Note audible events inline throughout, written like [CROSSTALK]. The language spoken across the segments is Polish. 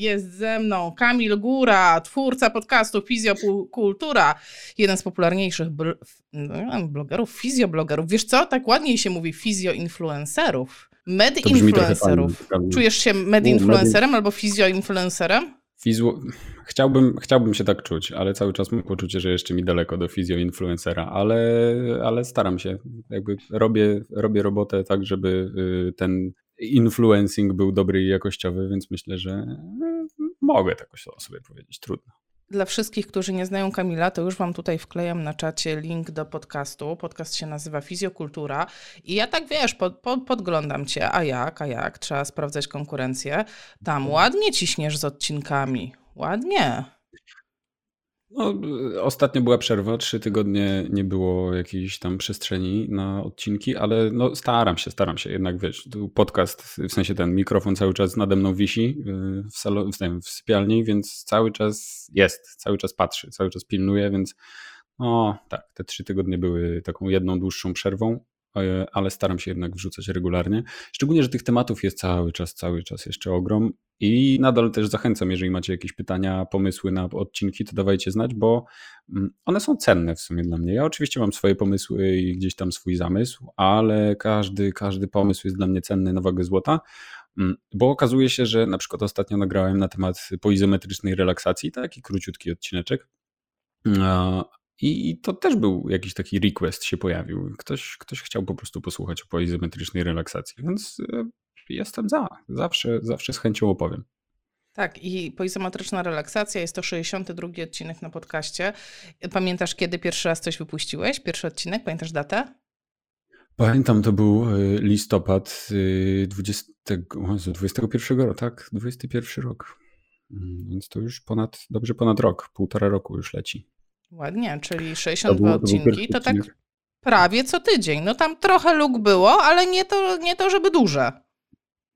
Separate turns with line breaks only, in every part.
Jest ze mną Kamil Góra, twórca podcastu Fizjokultura, jeden z popularniejszych no, blogerów, fizjoblogerów. Wiesz co, tak ładniej się mówi fizjoinfluencerów. Medinfluencerów. Czujesz się medinfluencerem albo fizjoinfluencerem?
Fizło... Chciałbym, chciałbym się tak czuć, ale cały czas mam poczucie, że jeszcze mi daleko do fizjoinfluencera, ale, ale staram się. Jakby robię, robię robotę tak, żeby y, ten influencing był dobry i jakościowy, więc myślę, że y, mogę tak o sobie powiedzieć. Trudno.
Dla wszystkich, którzy nie znają Kamila, to już Wam tutaj wklejam na czacie link do podcastu. Podcast się nazywa Fizjokultura. I ja tak wiesz, pod, pod, podglądam Cię, a jak, a jak, trzeba sprawdzać konkurencję. Tam ładnie ciśniesz z odcinkami. Ładnie.
No, ostatnio była przerwa, trzy tygodnie nie było jakiejś tam przestrzeni na odcinki, ale no staram się, staram się. Jednak wiesz, tu podcast, w sensie ten mikrofon cały czas nade mną wisi y, w, salon, w, w sypialni, więc cały czas jest, cały czas patrzy, cały czas pilnuje, więc no tak, te trzy tygodnie były taką jedną dłuższą przerwą, ale staram się jednak wrzucać regularnie. Szczególnie, że tych tematów jest cały czas, cały czas jeszcze ogrom i nadal też zachęcam, jeżeli macie jakieś pytania, pomysły na odcinki, to dawajcie znać, bo mm, one są cenne w sumie dla mnie. Ja oczywiście mam swoje pomysły i gdzieś tam swój zamysł, ale każdy, każdy pomysł jest dla mnie cenny na wagę złota, mm, bo okazuje się, że na przykład ostatnio nagrałem na temat poizometrycznej relaksacji, taki króciutki odcineczek, i to też był jakiś taki request się pojawił. Ktoś, ktoś chciał po prostu posłuchać o poizometrycznej relaksacji, więc e, jestem za. Zawsze, zawsze z chęcią opowiem.
Tak, i poizometryczna relaksacja jest to 62 odcinek na podcaście. Pamiętasz, kiedy pierwszy raz coś wypuściłeś? Pierwszy odcinek? Pamiętasz datę?
Pamiętam, to był e, listopad 20, e, 21 roku, tak? 21 rok. Mm, więc to już ponad, dobrze ponad rok, półtora roku już leci.
Ładnie, czyli 62 to odcinki, to tak prawie co tydzień. No tam trochę luk było, ale nie to, nie to żeby duże.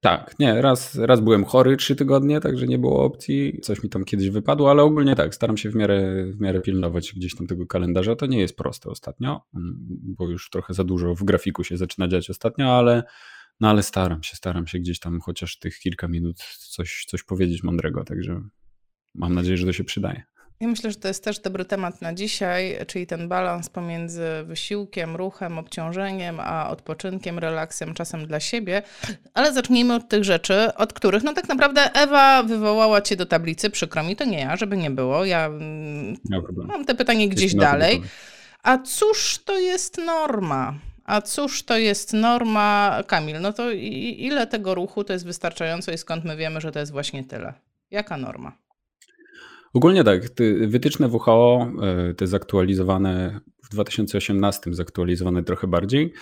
Tak, nie, raz, raz byłem chory trzy tygodnie, także nie było opcji. Coś mi tam kiedyś wypadło, ale ogólnie tak, staram się w miarę, w miarę pilnować gdzieś tam tego kalendarza. To nie jest proste ostatnio, mm, bo już trochę za dużo w grafiku się zaczyna dziać ostatnio, ale, no ale staram się, staram się gdzieś tam chociaż tych kilka minut coś, coś powiedzieć mądrego, także mam nadzieję, że to się przydaje.
Ja myślę, że to jest też dobry temat na dzisiaj, czyli ten balans pomiędzy wysiłkiem, ruchem, obciążeniem, a odpoczynkiem, relaksem, czasem dla siebie. Ale zacznijmy od tych rzeczy, od których no tak naprawdę Ewa wywołała cię do tablicy. Przykro mi, to nie ja, żeby nie było. Ja no mam te pytanie gdzieś dalej. A cóż to jest norma? A cóż to jest norma, Kamil? No to ile tego ruchu to jest wystarczająco i skąd my wiemy, że to jest właśnie tyle? Jaka norma?
Ogólnie tak, wytyczne WHO, e, te zaktualizowane w 2018, zaktualizowane trochę bardziej,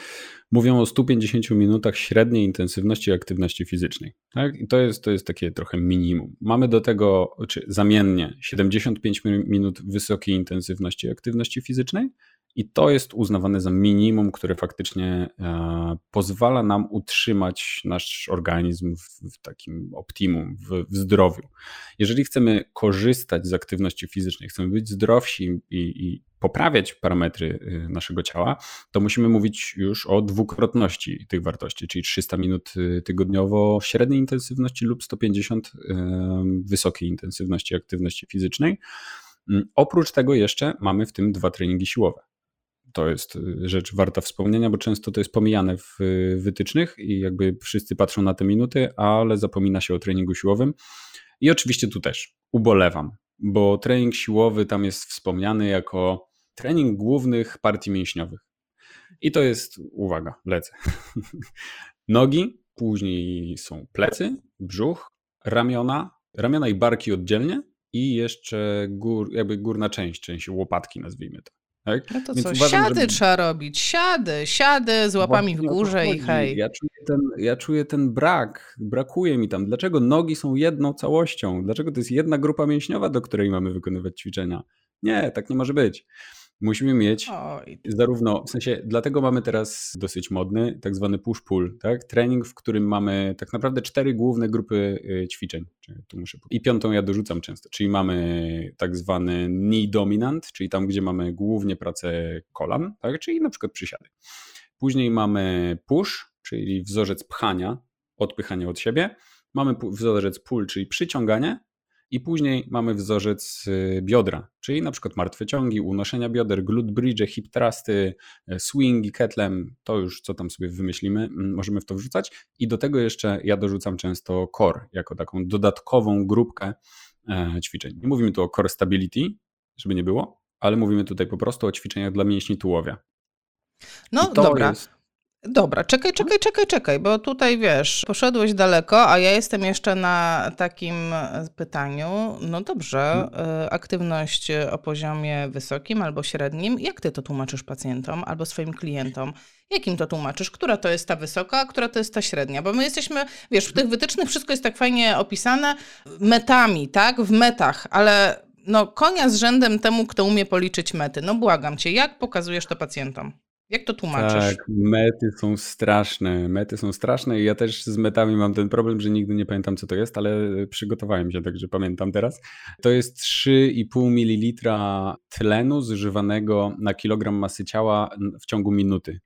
mówią o 150 minutach średniej intensywności aktywności fizycznej. Tak? I to jest, to jest takie trochę minimum. Mamy do tego, czy zamiennie, 75 minut wysokiej intensywności aktywności fizycznej i to jest uznawane za minimum, które faktycznie e, pozwala nam utrzymać nasz organizm w, takim optimum, w, zdrowiu. Jeżeli chcemy korzystać z aktywności fizycznej, chcemy być zdrowsi i, i poprawiać parametry y, naszego ciała, to musimy mówić już o dwukrotności tych wartości, czyli 300 minut y, tygodniowo średniej intensywności lub 150 wysokiej intensywności aktywności fizycznej. Mm, oprócz tego jeszcze mamy w tym dwa treningi siłowe to jest y, rzecz warta wspomnienia, bo często to jest pomijane w y, wytycznych i jakby wszyscy patrzą na te minuty, ale zapomina się o treningu siłowym. I oczywiście tu też ubolewam, bo trening siłowy tam jest wspomniany jako trening głównych partii mięśniowych. I to jest, uwaga, lecę. [LAUGHS] Nogi, później są plecy, brzuch, ramiona, ramiona i barki oddzielnie i jeszcze gór, jakby górna część, część łopatki nazwijmy to.
Tak? No to Więc co, uważam, siady trzeba robić, siady, siady z łapami w górze i hej.
Ja czuję, ten, ja czuję ten brak, brakuje mi tam. Dlaczego nogi są jedną całością? Dlaczego to jest jedna grupa mięśniowa, do której mamy wykonywać ćwiczenia? Nie, tak nie może być. Musimy mieć Oj. zarówno, w sensie, dlatego mamy teraz dosyć modny, tak zwany push-pull, tak? Trening, w którym mamy tak naprawdę cztery główne grupy y, ćwiczeń. Tu muszę... I piątą ja dorzucam często, czyli mamy tak zwany knee dominant, czyli tam, gdzie mamy głównie pracę kolan, tak? Czyli na przykład przysiady. Później mamy push, czyli wzorzec pchania, odpychania od siebie. Mamy wzorzec pull, czyli przyciąganie I później mamy wzorzec y, biodra, czyli na przykład martwe ciągi, unoszenia bioder, glute bridge, hip trusty, y, swingi, ketlem, to już co tam sobie wymyślimy, mm, możemy w to wrzucać. I do tego jeszcze ja dorzucam często core, jako taką dodatkową grupkę e, ćwiczeń. Nie mówimy tu o core stability, żeby nie było, ale mówimy tutaj po prostu o ćwiczeniach dla mięśni tułowia.
No dobra. Jest Dobra, czekaj, czekaj, czekaj, czekaj, bo tutaj wiesz, poszedłeś daleko, a ja jestem jeszcze na takim pytaniu. No dobrze, hmm. aktywność o poziomie wysokim albo średnim. Jak ty to tłumaczysz pacjentom albo swoim klientom? Jakim to tłumaczysz? Która to jest ta wysoka, a która to jest ta średnia? Bo my jesteśmy, wiesz, w tych wytycznych wszystko jest tak fajnie opisane metami, tak? W metach, ale no konia z rzędem temu, kto umie policzyć mety. No błagam cię, jak pokazujesz to pacjentom? Jak to tłumaczysz? Tak,
mety są straszne. Mety są straszne i ja też z metami mam ten problem, że nigdy nie pamiętam, co to jest, ale przygotowałem się, także pamiętam teraz. To jest 3,5 ml tlenu zużywanego na kilogram masy ciała w ciągu minuty.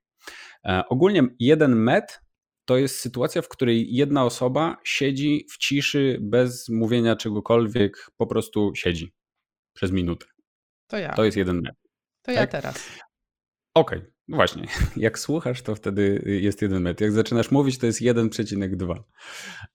E, ogólnie jeden met to jest sytuacja, w której jedna osoba siedzi w ciszy, bez mówienia czegokolwiek, po prostu siedzi przez minutę.
To ja.
To jest jeden met.
To tak? ja teraz.
Okej, okay. No właśnie. [LAUGHS] Jak słuchasz, to wtedy jest jeden metr. Jak zaczynasz mówić, to jest 1,2.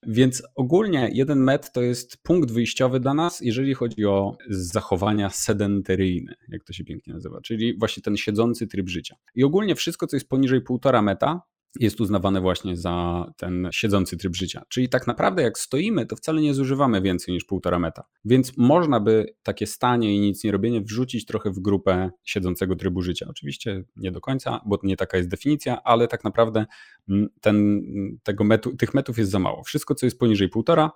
Więc ogólnie jeden metr to jest punkt wyjściowy dla nas, jeżeli chodzi o zachowania sedentaryjne, jak to się pięknie nazywa, czyli właśnie ten siedzący tryb życia. I ogólnie wszystko, co jest poniżej 1,5 metra, jest uznawane właśnie za ten siedzący tryb życia. Czyli tak naprawdę jak stoimy, to wcale nie zużywamy więcej niż półtora meta. Więc można by takie stanie i nic nie robienie wrzucić trochę w grupę siedzącego trybu życia. Oczywiście nie do końca, bo nie taka jest definicja, ale tak naprawdę mm, ten, tego metu, tych metów jest za mało. Wszystko, co jest poniżej półtora,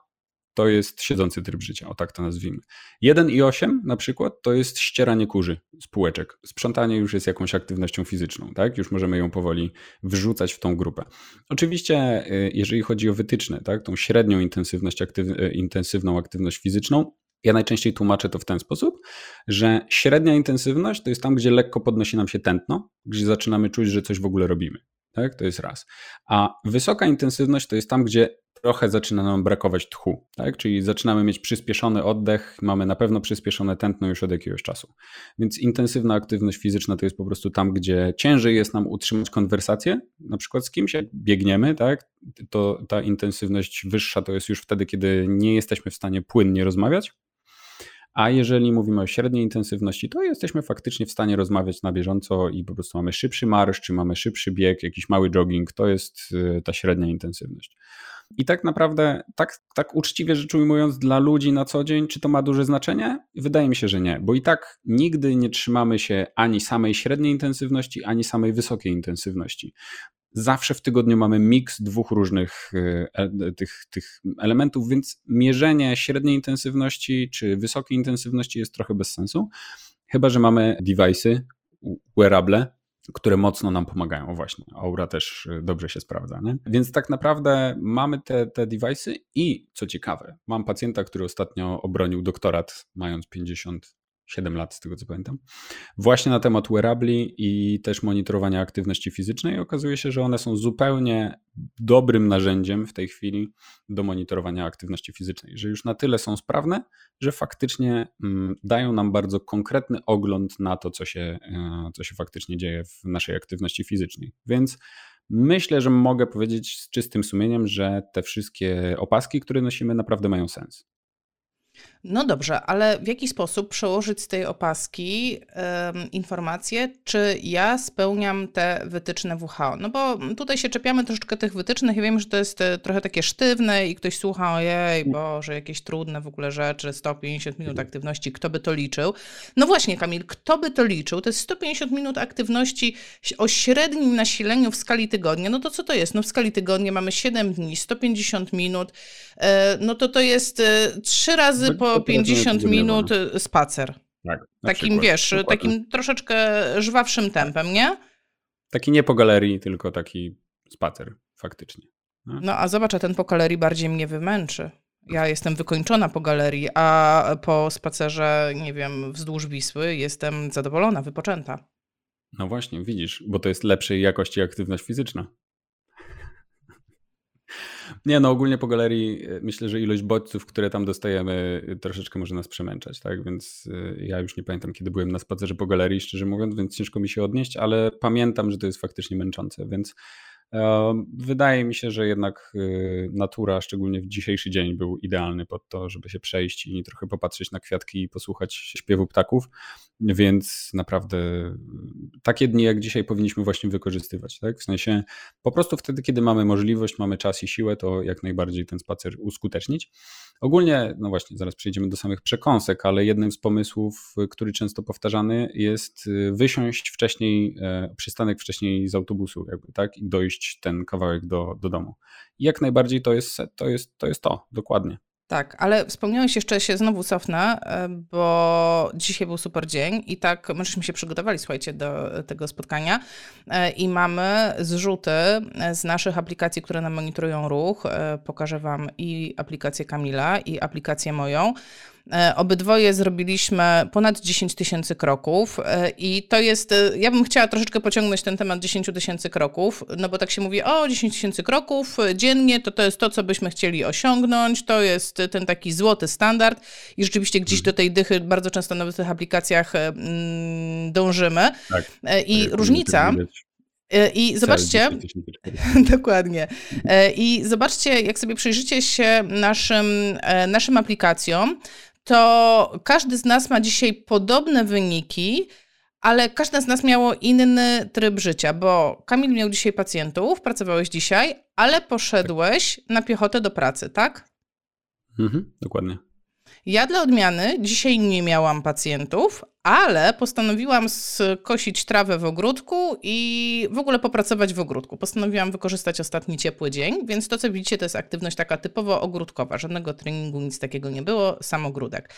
to jest siedzący tryb życia, o tak to nazwijmy. 1 i 8 na przykład to jest ścieranie kurzy z półeczek. Sprzątanie już jest jakąś aktywnością fizyczną, tak? Już możemy ją powoli wrzucać w tą grupę. Oczywiście, y, jeżeli chodzi o wytyczne, tak, tą średnią intensywność, aktyw y, intensywną aktywność fizyczną, ja najczęściej tłumaczę to w ten sposób, że średnia intensywność to jest tam, gdzie lekko podnosi nam się tętno, gdzie zaczynamy czuć, że coś w ogóle robimy. Tak? To jest raz. A wysoka intensywność to jest tam, gdzie trochę zaczyna nam brakować tchu, tak? Czyli zaczynamy mieć przyspieszony oddech, mamy na pewno przyspieszone tętno już od jakiegoś czasu. Więc intensywna aktywność fizyczna to jest po prostu tam, gdzie ciężej jest nam utrzymać konwersację, na przykład z kimś, jak biegniemy, tak? To ta intensywność wyższa to jest już wtedy, kiedy nie jesteśmy w stanie płynnie rozmawiać. A jeżeli mówimy o średniej intensywności, to jesteśmy faktycznie w stanie rozmawiać na bieżąco i po prostu mamy szybszy marsz, czy mamy szybszy bieg, jakiś mały jogging, to jest y, ta średnia intensywność. I tak naprawdę, tak, tak uczciwie rzecz ujmując, dla ludzi na co dzień, czy to ma duże znaczenie? Wydaje mi się, że nie, bo i tak nigdy nie trzymamy się ani samej średniej intensywności, ani samej wysokiej intensywności. Zawsze w tygodniu mamy miks dwóch różnych e, e, tych, tych elementów, więc mierzenie średniej intensywności czy wysokiej intensywności jest trochę bez sensu. Chyba, że mamy device'y, wearable, które mocno nam pomagają. Właśnie, Aura też y, dobrze się sprawdza. Nie? Więc tak naprawdę mamy te, te device'y i co ciekawe, mam pacjenta, który ostatnio obronił doktorat, mając 50 7 lat z tego co pamiętam, właśnie na temat wearabli i też monitorowania aktywności fizycznej. Okazuje się, że one są zupełnie dobrym narzędziem w tej chwili do monitorowania aktywności fizycznej, że już na tyle są sprawne, że faktycznie mm, dają nam bardzo konkretny ogląd na to, co się, e, co się faktycznie dzieje w naszej aktywności fizycznej. Więc myślę, że mogę powiedzieć z czystym sumieniem, że te wszystkie opaski, które nosimy, naprawdę mają sens.
No dobrze, ale w jaki sposób przełożyć z tej opaski um, informację, czy ja spełniam te wytyczne WHO? No bo tutaj się czepiamy troszeczkę tych wytycznych i wiem, że to jest e, trochę takie sztywne i ktoś słucha, ojej, mm. Boże, jakieś trudne w ogóle rzeczy, 150 minut mhm. aktywności, kto by to liczył? No właśnie, Kamil, kto by to liczył? To jest 150 minut aktywności o średnim nasileniu w skali tygodnia. No to co to jest? No w skali tygodnia mamy 7 dni, 150 minut, e, no to to jest 3 e, razy po 50 minut y, spacer. Tak, takim, przykład. wiesz, Dokładnie. takim troszeczkę żwawszym tempem, nie?
Taki nie po galerii, tylko taki spacer, faktycznie.
No, no a zobacz, a ten po galerii bardziej mnie wymęczy. Ja jestem wykończona po galerii, a po spacerze, nie wiem, wzdłuż Wisły jestem zadowolona, wypoczęta.
No właśnie, widzisz, bo to jest lepszej jakości aktywność fizyczna. Nie, no ogólnie po galerii e, myślę, że ilość bodźców, które tam dostajemy, e, troszeczkę może nas przemęczać, tak? Więc e, ja już nie pamiętam, kiedy byłem na spacerze po galerii, szczerze mówiąc, więc ciężko mi się odnieść, ale pamiętam, że to jest faktycznie męczące, więc Wydaje mi się, że jednak y, natura, szczególnie w dzisiejszy dzień, był idealny pod to, żeby się przejść i trochę popatrzeć na kwiatki i posłuchać śpiewu ptaków. Więc naprawdę y, takie dni jak dzisiaj powinniśmy właśnie wykorzystywać. Tak? W sensie po prostu wtedy, kiedy mamy możliwość, mamy czas i siłę, to jak najbardziej ten spacer uskutecznić. Ogólnie, no właśnie, zaraz przejdziemy do samych przekąsek, ale jednym z pomysłów, który często powtarzany, jest y, wysiąść wcześniej, e, przystanek wcześniej z autobusu, jakby, tak, i dojść ten kawałek do, do domu. I jak najbardziej to jest, to jest to, jest to dokładnie.
Tak, ale wspomniałeś jeszcze, się znowu cofnę, e, bo dzisiaj był super dzień i tak myśmy się przygotowali, słuchajcie, do tego spotkania e, i mamy zrzuty z naszych aplikacji, które nam monitorują ruch. E, pokażę Wam i aplikację Kamila, i aplikację moją. E, obydwoje zrobiliśmy ponad 10 tysięcy kroków e, i to jest, e, ja bym chciała troszeczkę pociągnąć ten temat 10 tysięcy kroków, no bo tak się mówi, o 10 tysięcy kroków dziennie, to to jest to, co byśmy chcieli osiągnąć, to jest ten taki złoty standard i rzeczywiście gdzieś do tej dychy bardzo często na tych aplikacjach mm, dążymy. Tak. I tak, różnica... I zobaczcie, [LAUGHS] dokładnie. I zobaczcie, jak sobie przyjrzycie się naszym, naszym aplikacjom, to każdy z nas ma dzisiaj podobne wyniki, ale każdy z nas miało inny tryb życia, bo Kamil miał dzisiaj pacjentów, pracowałeś dzisiaj, ale poszedłeś na piechotę do pracy, tak?
Mhm, dokładnie.
Ja dla odmiany dzisiaj nie miałam pacjentów, ale postanowiłam skosić trawę w ogródku i w ogóle popracować w ogródku. Postanowiłam wykorzystać ostatni ciepły dzień, więc to, co widzicie, to jest aktywność taka typowo ogródkowa. Żadnego treningu, nic takiego nie było, sam ogródek.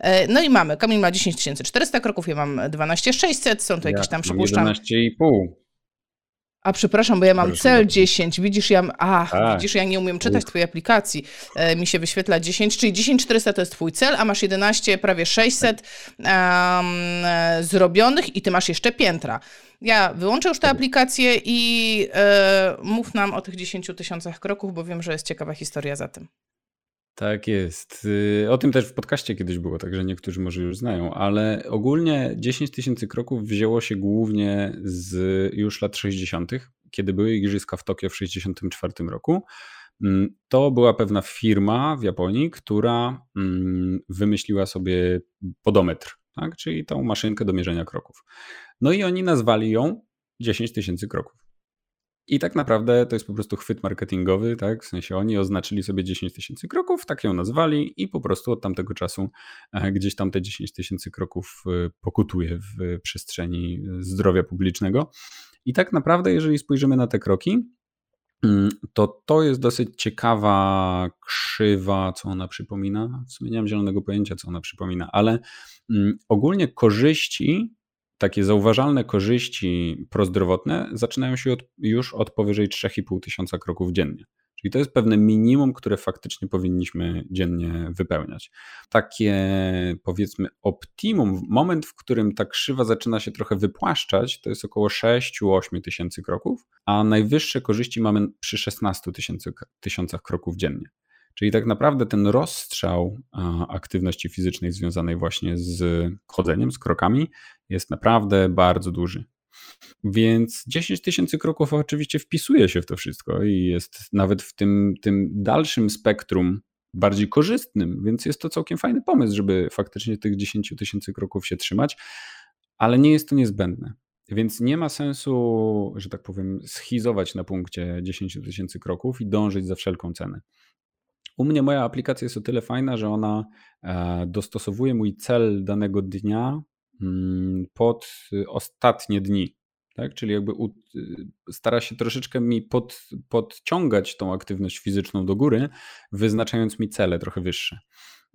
E, no i mamy, Kamil ma 10 400 kroków, ja mam 12 600, są to ja jakieś tam, przypuszczam...
11,5.
A przepraszam, bo ja mam Proszę cel 10. Widzisz, ja, a, tak. widzisz, ja nie umiem czytać twojej aplikacji. E, mi się wyświetla 10, czyli 10400 to jest twój cel, a masz 11, prawie 600 um, e, zrobionych i ty masz jeszcze piętra. Ja wyłączę już tę tak. aplikację i e, mów nam o tych 10 tysiącach kroków, bo wiem, że jest ciekawa historia za tym.
Tak jest. Y, o tym też w podcaście kiedyś było, także niektórzy może już znają, ale ogólnie 10 tysięcy kroków wzięło się głównie z już lat 60., kiedy były igrzyska w Tokio w 1964 roku. Mm, to była pewna firma w Japonii, która mm, wymyśliła sobie podometr, tak? czyli tą maszynkę do mierzenia kroków. No i oni nazwali ją 10 tysięcy kroków. I tak naprawdę to jest po prostu chwyt marketingowy, tak? W sensie oni oznaczyli sobie 10 tysięcy kroków, tak ją nazwali i po prostu od tamtego czasu e, gdzieś tam te 10 tysięcy kroków e, pokutuje w przestrzeni zdrowia publicznego. I tak naprawdę, jeżeli spojrzymy na te kroki, mm, to to jest dosyć ciekawa krzywa, co ona przypomina. W sumie nie mam zielonego pojęcia, co ona przypomina, ale mm, ogólnie korzyści takie zauważalne korzyści prozdrowotne zaczynają się od, już od powyżej 3,5 tysiąca kroków dziennie. Czyli to jest pewne minimum, które faktycznie powinniśmy dziennie wypełniać. Takie powiedzmy optimum, moment, w którym ta krzywa zaczyna się trochę wypłaszczać, to jest około 6-8 tysięcy kroków, a najwyższe korzyści mamy przy 16 tysiącach kroków dziennie. Czyli tak naprawdę ten rozstrzał aktywności fizycznej związanej właśnie z chodzeniem, z krokami jest naprawdę bardzo duży. Więc 10 tysięcy kroków oczywiście wpisuje się w to wszystko i jest nawet w tym, tym dalszym spektrum bardziej korzystnym, więc jest to całkiem fajny pomysł, żeby faktycznie tych 10 tysięcy kroków się trzymać, ale nie jest to niezbędne. Więc nie ma sensu, że tak powiem, schizować na punkcie 10 tysięcy kroków i dążyć za wszelką cenę. U mnie moja aplikacja jest o tyle fajna, że ona e, dostosowuje mój cel danego dnia mm, pod y, ostatnie dni. Tak? Czyli jakby y, stara się troszeczkę mi pod, podciągać tą aktywność fizyczną do góry, wyznaczając mi cele trochę wyższe.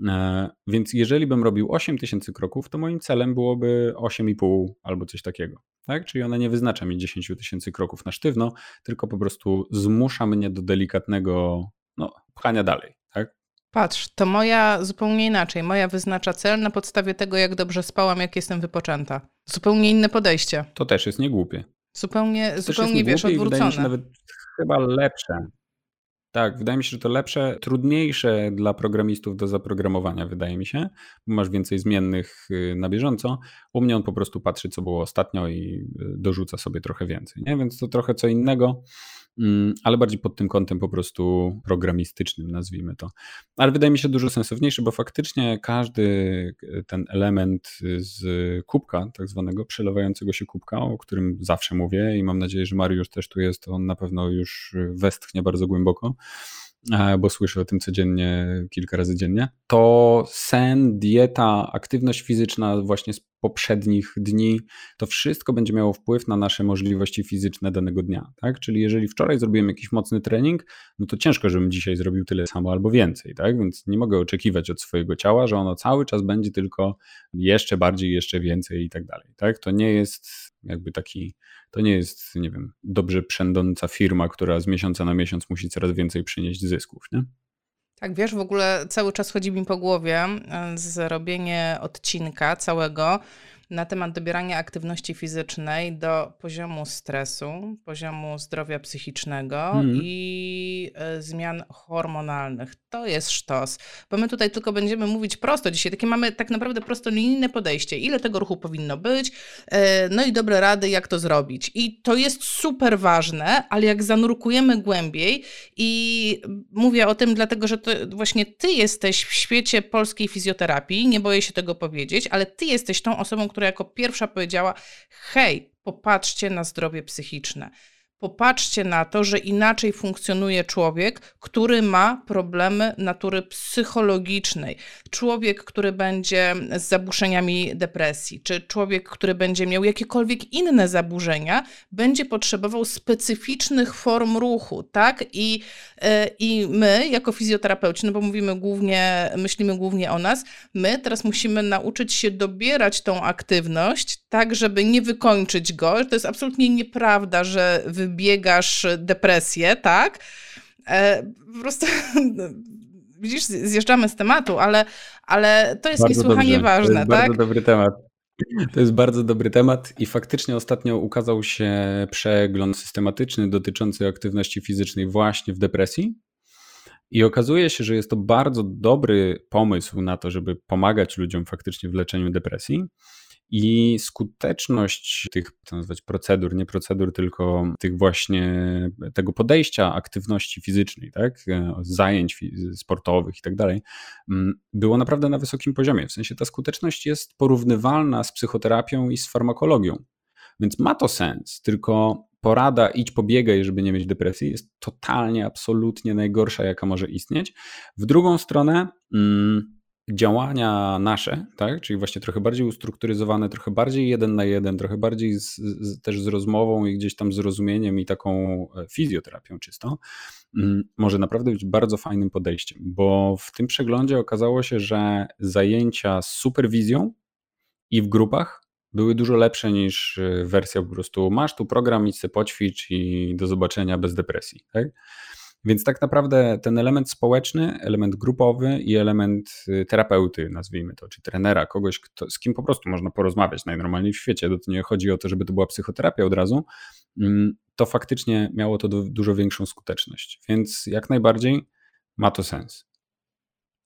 E, więc jeżeli bym robił 8000 kroków, to moim celem byłoby 8,5 albo coś takiego. Tak? Czyli ona nie wyznacza mi 10 tysięcy kroków na sztywno, tylko po prostu zmusza mnie do delikatnego pchania dalej. Tak?
Patrz, to moja zupełnie inaczej. Moja wyznacza cel na podstawie tego, jak dobrze spałam, jak jestem wypoczęta. Zupełnie inne podejście.
To też jest niegłupie.
Zupełnie, to zupełnie wiesz, odwrócone.
Wydaje mi się nawet chyba lepsze. Tak, wydaje mi się, że to lepsze, trudniejsze dla programistów do zaprogramowania, wydaje mi się, bo masz więcej zmiennych y, na bieżąco. U mnie on po prostu patrzy, co było ostatnio i y, dorzuca sobie trochę więcej, nie? więc to trochę co innego. Mm, ale bardziej pod tym kątem po prostu programistycznym, nazwijmy to. Ale wydaje mi się dużo sensowniejszy, bo faktycznie każdy e, ten element z kubka, tak zwanego przelewającego się kubka, o którym zawsze mówię i mam nadzieję, że Mariusz też tu jest, on na pewno już westchnie bardzo głęboko bo słyszę o tym codziennie, kilka razy dziennie, to sen, dieta, aktywność fizyczna właśnie poprzednich dni, to wszystko będzie miało wpływ na nasze możliwości fizyczne danego dnia. Tak? Czyli jeżeli wczoraj zrobiłem jakiś mocny trening, no to ciężko, żebym dzisiaj zrobił tyle samo albo więcej. Tak? Więc nie mogę oczekiwać od swojego ciała, że ono cały czas będzie tylko jeszcze bardziej, jeszcze więcej i tak dalej. Tak? To nie jest jakby taki, to nie jest, nie wiem, dobrze przędąca firma, która z miesiąca na miesiąc musi coraz więcej przynieść zysków. Nie?
Tak, wiesz, w ogóle cały czas chodzi mi po głowie e, zrobienie odcinka całego na temat dobierania aktywności fizycznej do poziomu stresu, poziomu zdrowia psychicznego mm. i y, zmian hormonalnych. To jest sztos, bo my tutaj tylko będziemy mówić prosto dzisiaj. Takie mamy tak naprawdę prostolinijne podejście. Ile tego ruchu powinno być, y, no i dobre rady, jak to zrobić. I to jest super ważne, ale jak zanurkujemy głębiej i mówię o tym dlatego, że to właśnie ty jesteś w świecie polskiej fizjoterapii, nie boję się tego powiedzieć, ale ty jesteś tą osobą, która jako pierwsza powiedziała: hej, popatrzcie na zdrowie psychiczne. Popatrzcie na to, że inaczej funkcjonuje człowiek, który ma problemy natury psychologicznej. Człowiek, który będzie z zaburzeniami depresji, czy człowiek, który będzie miał jakiekolwiek inne zaburzenia, będzie potrzebował specyficznych form ruchu, tak? I, e, i my, jako fizjoterapeuci, no bo mówimy głównie, myślimy głównie o nas, my teraz musimy nauczyć się dobierać tą aktywność, tak, żeby nie wykończyć go. To jest absolutnie nieprawda, że wy wybiegasz depresję, tak? E, po prostu [LAUGHS] widzisz, zjeżdżamy z tematu, ale, ale to jest bardzo niesłychanie dobrze. ważne, to
jest
tak?
Bardzo dobry temat. To jest bardzo dobry temat i faktycznie ostatnio ukazał się przegląd systematyczny dotyczący aktywności fizycznej właśnie w depresji. I okazuje się, że jest to bardzo dobry pomysł na to, żeby pomagać ludziom faktycznie w leczeniu depresji. I skuteczność tych, co nazwać, procedur, nie procedur, tylko tych właśnie tego podejścia aktywności fizycznej, tak, zajęć sportowych i tak dalej, mm, było naprawdę na wysokim poziomie. W sensie ta skuteczność jest porównywalna z psychoterapią i z farmakologią. Więc ma to sens, tylko porada idź pobiegaj, żeby nie mieć depresji jest totalnie, absolutnie najgorsza, jaka może istnieć. W drugą stronę, mm, działania nasze, tak? czyli właśnie trochę bardziej ustrukturyzowane, trochę bardziej jeden na jeden, trochę bardziej z, z, też z rozmową i gdzieś tam zrozumieniem i taką e, fizjoterapią czysto, mm, może naprawdę być bardzo fajnym podejściem, bo w tym przeglądzie okazało się, że zajęcia z superwizją i w grupach były dużo lepsze niż e, wersja po prostu masz tu program, idź sobie poćwicz i do zobaczenia bez depresji. Tak? Więc tak naprawdę ten element społeczny, element grupowy i element y, terapeuty, nazwijmy to, czy trenera, kogoś, kto, z kim po prostu można porozmawiać najnormalniej w świecie, to nie chodzi o to, żeby to była psychoterapia od razu, mm, to faktycznie miało to dużo większą skuteczność. Więc jak najbardziej ma to sens.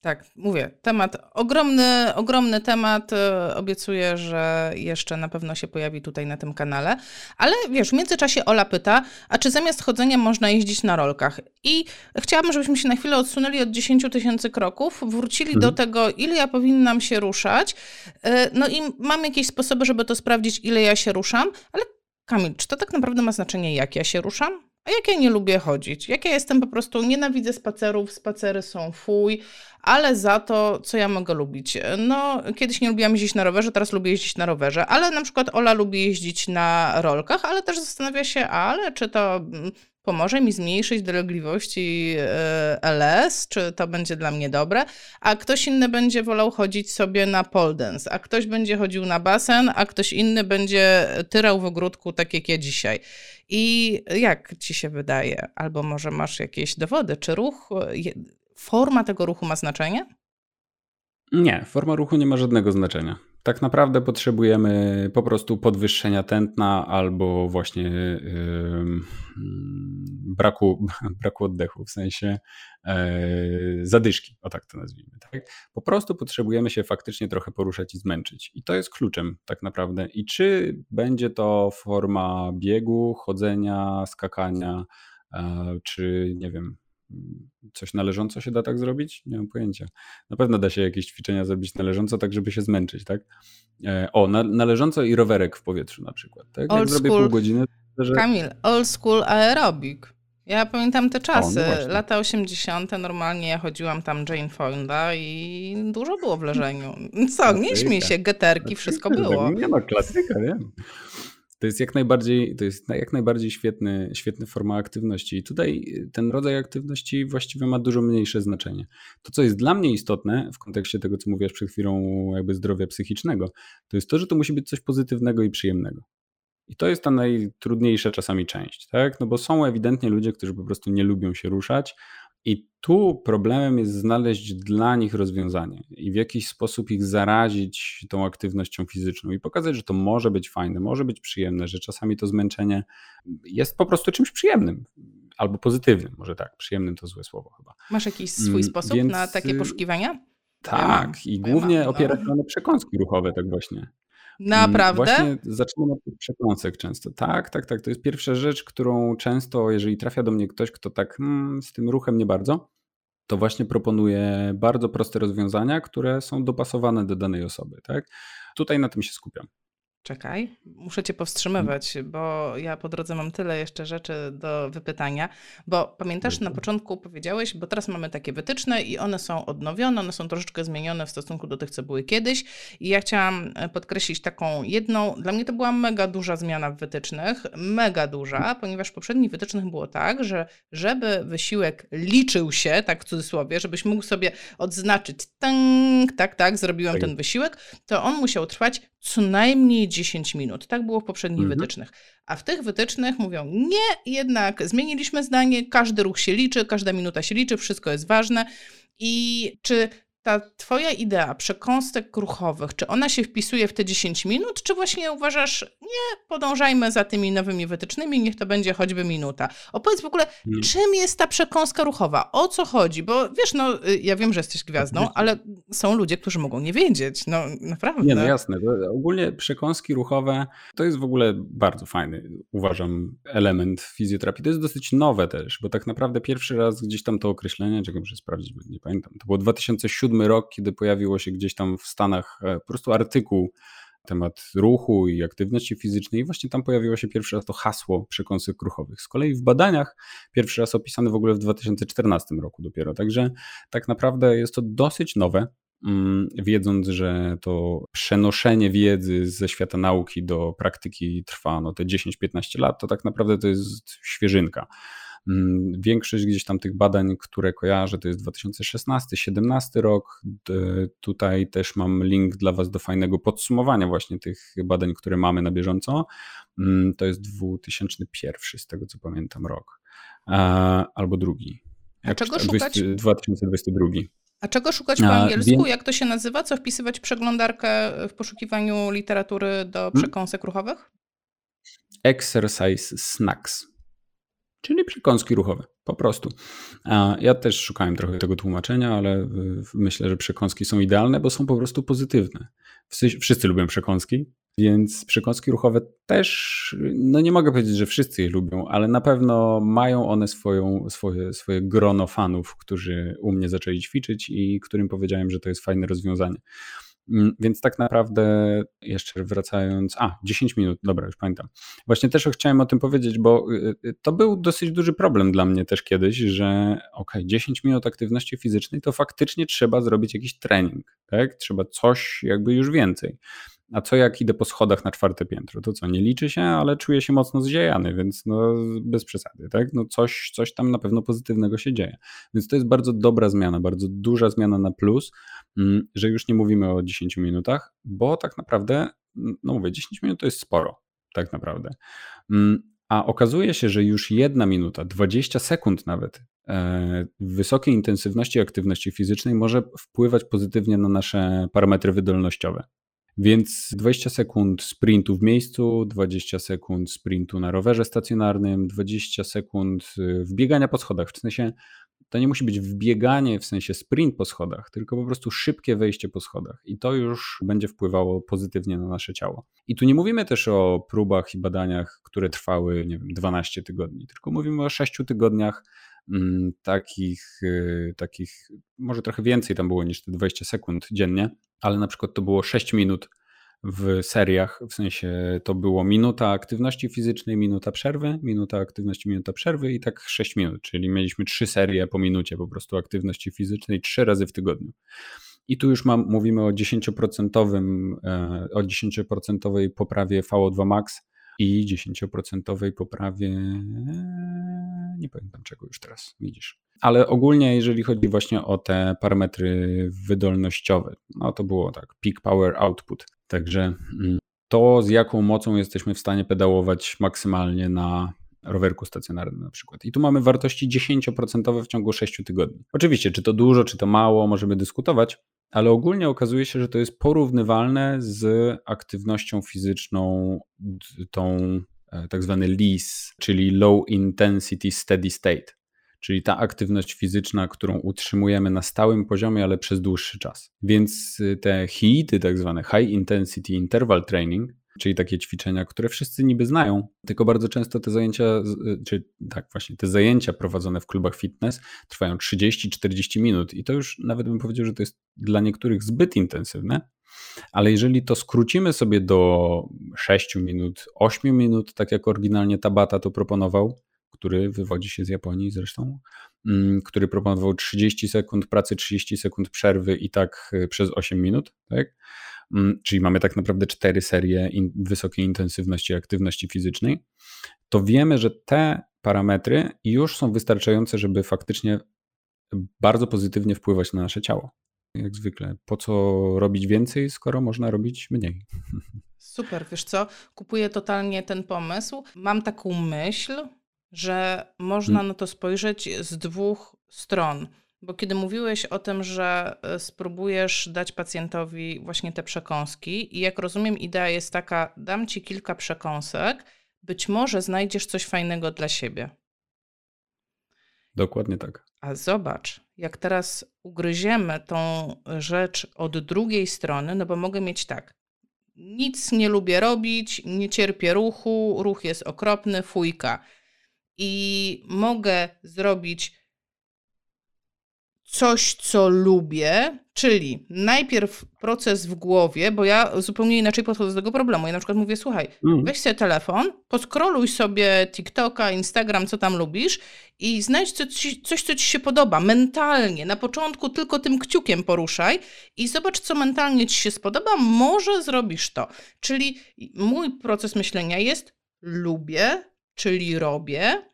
Tak, mówię, temat ogromny, ogromny temat. E, obiecuję, że jeszcze na pewno się pojawi tutaj na tym kanale. Ale wiesz, w międzyczasie Ola pyta, a czy zamiast chodzenia można jeździć na rolkach? I chciałabym, żebyśmy się na chwilę odsunęli od 10 tysięcy kroków, wrócili mhm. do tego, ile ja powinnam się ruszać. E, no i mam jakieś sposoby, żeby to sprawdzić, ile ja się ruszam, ale Kamil, czy to tak naprawdę ma znaczenie, jak ja się ruszam? A jak ja nie lubię chodzić? Jak ja jestem po prostu, nienawidzę spacerów, spacery są fuj, ale za to, co ja mogę lubić? No, kiedyś nie lubiłam jeździć na rowerze, teraz lubię jeździć na rowerze, ale na przykład Ola lubi jeździć na rolkach, ale też zastanawia się, ale czy to mm, pomoże mi zmniejszyć dolegliwości e, LS, czy to będzie dla mnie dobre, a ktoś inny będzie wolał chodzić sobie na pole dance, a ktoś będzie chodził na basen, a ktoś inny będzie tyrał w ogródku, tak jak ja dzisiaj. I jak ci się wydaje? Albo może masz jakieś dowody, czy ruch, forma tego ruchu ma znaczenie?
Nie, forma ruchu nie ma żadnego znaczenia. tak naprawdę potrzebujemy po prostu podwyższenia tętna albo właśnie yy, braku, [LAUGHS] braku oddechu, w sensie yy, zadyszki, o tak to nazwijmy. Tak? Po prostu potrzebujemy się faktycznie trochę poruszać i zmęczyć. I to jest kluczem tak naprawdę. I czy będzie to forma biegu, chodzenia, skakania, yy, czy nie wiem, coś należąco się da tak zrobić? Nie mam pojęcia. Na pewno da się jakieś ćwiczenia zrobić należąco, tak żeby się zmęczyć, tak? E, o, na, należąco i rowerek w powietrzu na przykład, tak?
Jak zrobię pół godziny, że... Kamil, old school aerobik. Ja pamiętam te czasy, o, no lata 80. normalnie ja chodziłam tam Jane Fonda i dużo było w leżeniu. Co, nie śmiej się, geterki, wszystko było.
Nie no, klasyka, wiem. To jest jak najbardziej, to jest jak najbardziej świetny, świetna forma aktywności. I tutaj ten rodzaj aktywności właściwie ma dużo mniejsze znaczenie. To, co jest dla mnie istotne w kontekście tego, co mówiłaś przed chwilą, jakby zdrowia psychicznego, to jest to, że to musi być coś pozytywnego i przyjemnego. I to jest ta najtrudniejsza czasami część, tak? No bo są ewidentnie ludzie, którzy po prostu nie lubią się ruszać, i tu problemem jest znaleźć dla nich rozwiązanie i w jakiś sposób ich zarazić tą aktywnością fizyczną i pokazać, że to może być fajne, może być przyjemne, że czasami to zmęczenie jest po prostu czymś przyjemnym albo pozytywnym, może tak, przyjemnym to złe słowo chyba.
Masz jakiś swój mm, sposób Więc, na takie poszukiwania?
Tak, ja i głównie ja się no. na przekąski ruchowe, tak właśnie.
Naprawdę?
Właśnie zaczynam od tych przekąsek często. Tak, tak, tak. To jest pierwsza rzecz, którą często, jeżeli trafia do mnie ktoś, kto tak hmm, z tym ruchem nie bardzo, to właśnie proponuję bardzo proste rozwiązania, które są dopasowane do danej osoby. Tak? Tutaj na tym się skupiam.
Czekaj, muszę cię powstrzymywać, bo ja po drodze mam tyle jeszcze rzeczy do wypytania. Bo pamiętasz, na początku powiedziałeś, bo teraz mamy takie wytyczne i one są odnowione, one są troszeczkę zmienione w stosunku do tych, co były kiedyś. I ja chciałam e, podkreślić taką jedną, dla mnie to była mega duża zmiana w wytycznych, mega duża, ponieważ w poprzednich wytycznych było tak, że żeby wysiłek liczył się, tak w cudzysłowie, żebyś mógł sobie odznaczyć, tak, tak, tak, zrobiłem tak. ten wysiłek, to on musiał trwać co najmniej 10 minut. Tak było w poprzednich mhm. wytycznych. A w tych wytycznych mówią, nie, jednak zmieniliśmy zdanie, każdy ruch się liczy, każda minuta się liczy, wszystko jest ważne. I czy ta twoja idea przekąstek kruchowych, czy ona się wpisuje w te 10 minut, czy właśnie uważasz, nie, podążajmy za tymi nowymi wytycznymi, niech to będzie choćby minuta. Opowiedz w ogóle, hmm. czym jest ta przekąska ruchowa? O co chodzi? Bo wiesz, no, y, ja wiem, że jesteś gwiazdą, ale są ludzie, którzy mogą nie wiedzieć. No, naprawdę.
Nie, no jasne. Ogólnie przekąski ruchowe to jest w ogóle bardzo fajny, uważam, element fizjoterapii. To jest dosyć nowe też, bo tak naprawdę pierwszy raz gdzieś tam to określenie, czego muszę sprawdzić, bo nie pamiętam, to było 2007 2007 rok, kiedy pojawiło się gdzieś tam w Stanach e, po prostu artykuł temat ruchu i aktywności fizycznej i właśnie tam pojawiło się pierwszy raz to hasło przekąsek ruchowych. Z kolei w badaniach pierwszy raz opisany w ogóle w 2014 roku dopiero, także tak naprawdę jest to dosyć nowe, mm, wiedząc, że to przenoszenie wiedzy ze świata nauki do praktyki trwa no te 10-15 lat, to tak naprawdę to jest świeżynka. Mm, większość gdzieś tam tych badań, które kojarzę, to jest 2016-17 rok. Tutaj też mam link dla Was do fajnego podsumowania właśnie tych badań, które mamy na bieżąco. Mm, to jest 2001 z tego co pamiętam rok. Albo drugi.
A czego szukać?
2022.
A czego szukać po angielsku? Jak to się nazywa? Co wpisywać przeglądarkę w poszukiwaniu literatury do hmm? przekąsek ruchowych?
Exercise snacks czyli przekąski ruchowe, po prostu. Ja też szukałem trochę tego tłumaczenia, ale myślę, że przekąski są idealne, bo są po prostu pozytywne. Wszyscy lubią przekąski, więc przekąski ruchowe też, no nie mogę powiedzieć, że wszyscy je lubią, ale na pewno mają one swoją, swoje, swoje grono fanów, którzy u mnie zaczęli ćwiczyć i którym powiedziałem, że to jest fajne rozwiązanie. Mm, więc tak naprawdę, jeszcze wracając, a 10 minut, dobra, już pamiętam. Właśnie też chciałem o tym powiedzieć, bo y, y, to był dosyć duży problem dla mnie też kiedyś, że ok, 10 minut aktywności fizycznej to faktycznie trzeba zrobić jakiś trening, tak? Trzeba coś jakby już więcej. A co jak idę po schodach na czwarte piętro? To co, nie liczy się, ale czuję się mocno zdziejany, więc no bez przesady, tak? No coś, coś tam na pewno pozytywnego się dzieje. Więc to jest bardzo dobra zmiana, bardzo duża zmiana na plus, mm, że już nie mówimy o 10 minutach, bo tak naprawdę, mm, no mówię, 10 minut to jest sporo, tak naprawdę. Mm, a okazuje się, że już jedna minuta, 20 sekund nawet e, wysokiej intensywności aktywności fizycznej może wpływać pozytywnie na nasze parametry wydolnościowe. Więc 20 sekund sprintu w miejscu, 20 sekund sprintu na rowerze stacjonarnym, 20 sekund y, wbiegania po schodach. W sensie to nie musi być wbieganie w sensie sprint po schodach, tylko po prostu szybkie wejście po schodach. I to już będzie wpływało pozytywnie na nasze ciało. I tu nie mówimy też o próbach i badaniach, które trwały, nie wiem, 12 tygodni, tylko mówimy o 6 tygodniach mm, takich, y, takich, może trochę więcej tam było niż te 20 sekund dziennie, ale na przykład to było 6 minut w seriach, w sensie to było minuta aktywności fizycznej, minuta przerwy, minuta aktywności, minuta przerwy i tak 6 minut, czyli mieliśmy trzy serie po minucie po prostu aktywności fizycznej trzy razy w tygodniu. I tu już mam, mówimy o 10%, e, o 10% poprawie VO2 max i 10% poprawie nie pamiętam czego już teraz, widzisz. Ale ogólnie, jeżeli chodzi właśnie o te parametry wydolnościowe, no to było tak, peak power output. Także mm, to, z jaką mocą jesteśmy w stanie pedałować maksymalnie na rowerku stacjonarnym na przykład. I tu mamy wartości 10% w ciągu 6 tygodni. Oczywiście, czy to dużo, czy to mało, możemy dyskutować, ale ogólnie okazuje się, że to jest porównywalne z aktywnością fizyczną, tą e, tak zwany LIS, czyli Low Intensity Steady State czyli ta aktywność fizyczna, którą utrzymujemy na stałym poziomie, ale przez dłuższy czas. Więc y, te HIIT, tak zwane High Intensity Interval Training, czyli takie ćwiczenia, które wszyscy niby znają, tylko bardzo często te zajęcia, y, czy tak właśnie, te zajęcia prowadzone w klubach fitness trwają 30-40 minut i to już nawet bym powiedział, że to jest dla niektórych zbyt intensywne, ale jeżeli to skrócimy sobie do 6 minut, 8 minut, tak jak oryginalnie Tabata to proponował, który wywodzi się z Japonii zresztą, mm, który proponował 30 sekund pracy, 30 sekund przerwy i tak y, przez 8 minut, tak? Mm, czyli mamy tak naprawdę cztery serie in, wysokiej intensywności aktywności fizycznej, to wiemy, że te parametry już są wystarczające, żeby faktycznie bardzo pozytywnie wpływać na nasze ciało. Jak zwykle, po co robić więcej, skoro można robić mniej? [LAUGHS]
Super, wiesz co? Kupuję totalnie ten pomysł. Mam taką myśl, że można hmm. na to spojrzeć z dwóch stron. Bo kiedy mówiłeś o tym, że e, spróbujesz dać pacjentowi właśnie te przekąski, i jak rozumiem, idea jest taka: dam ci kilka przekąsek, być może znajdziesz coś fajnego dla siebie.
Dokładnie tak.
A zobacz, jak teraz ugryziemy tą rzecz od drugiej strony, no bo mogę mieć tak. Nic nie lubię robić, nie cierpię ruchu, ruch jest okropny, fujka i mogę zrobić coś, co lubię, czyli najpierw proces w głowie, bo ja zupełnie inaczej podchodzę do tego problemu. Ja na przykład mówię, słuchaj, mm. weź sobie telefon, poskroluj sobie TikToka, Instagram, co tam lubisz i znajdź coś, coś, co ci się podoba mentalnie. Na początku tylko tym kciukiem poruszaj i zobacz, co mentalnie ci się spodoba, może zrobisz to. Czyli mój proces myślenia jest lubię, czyli robię,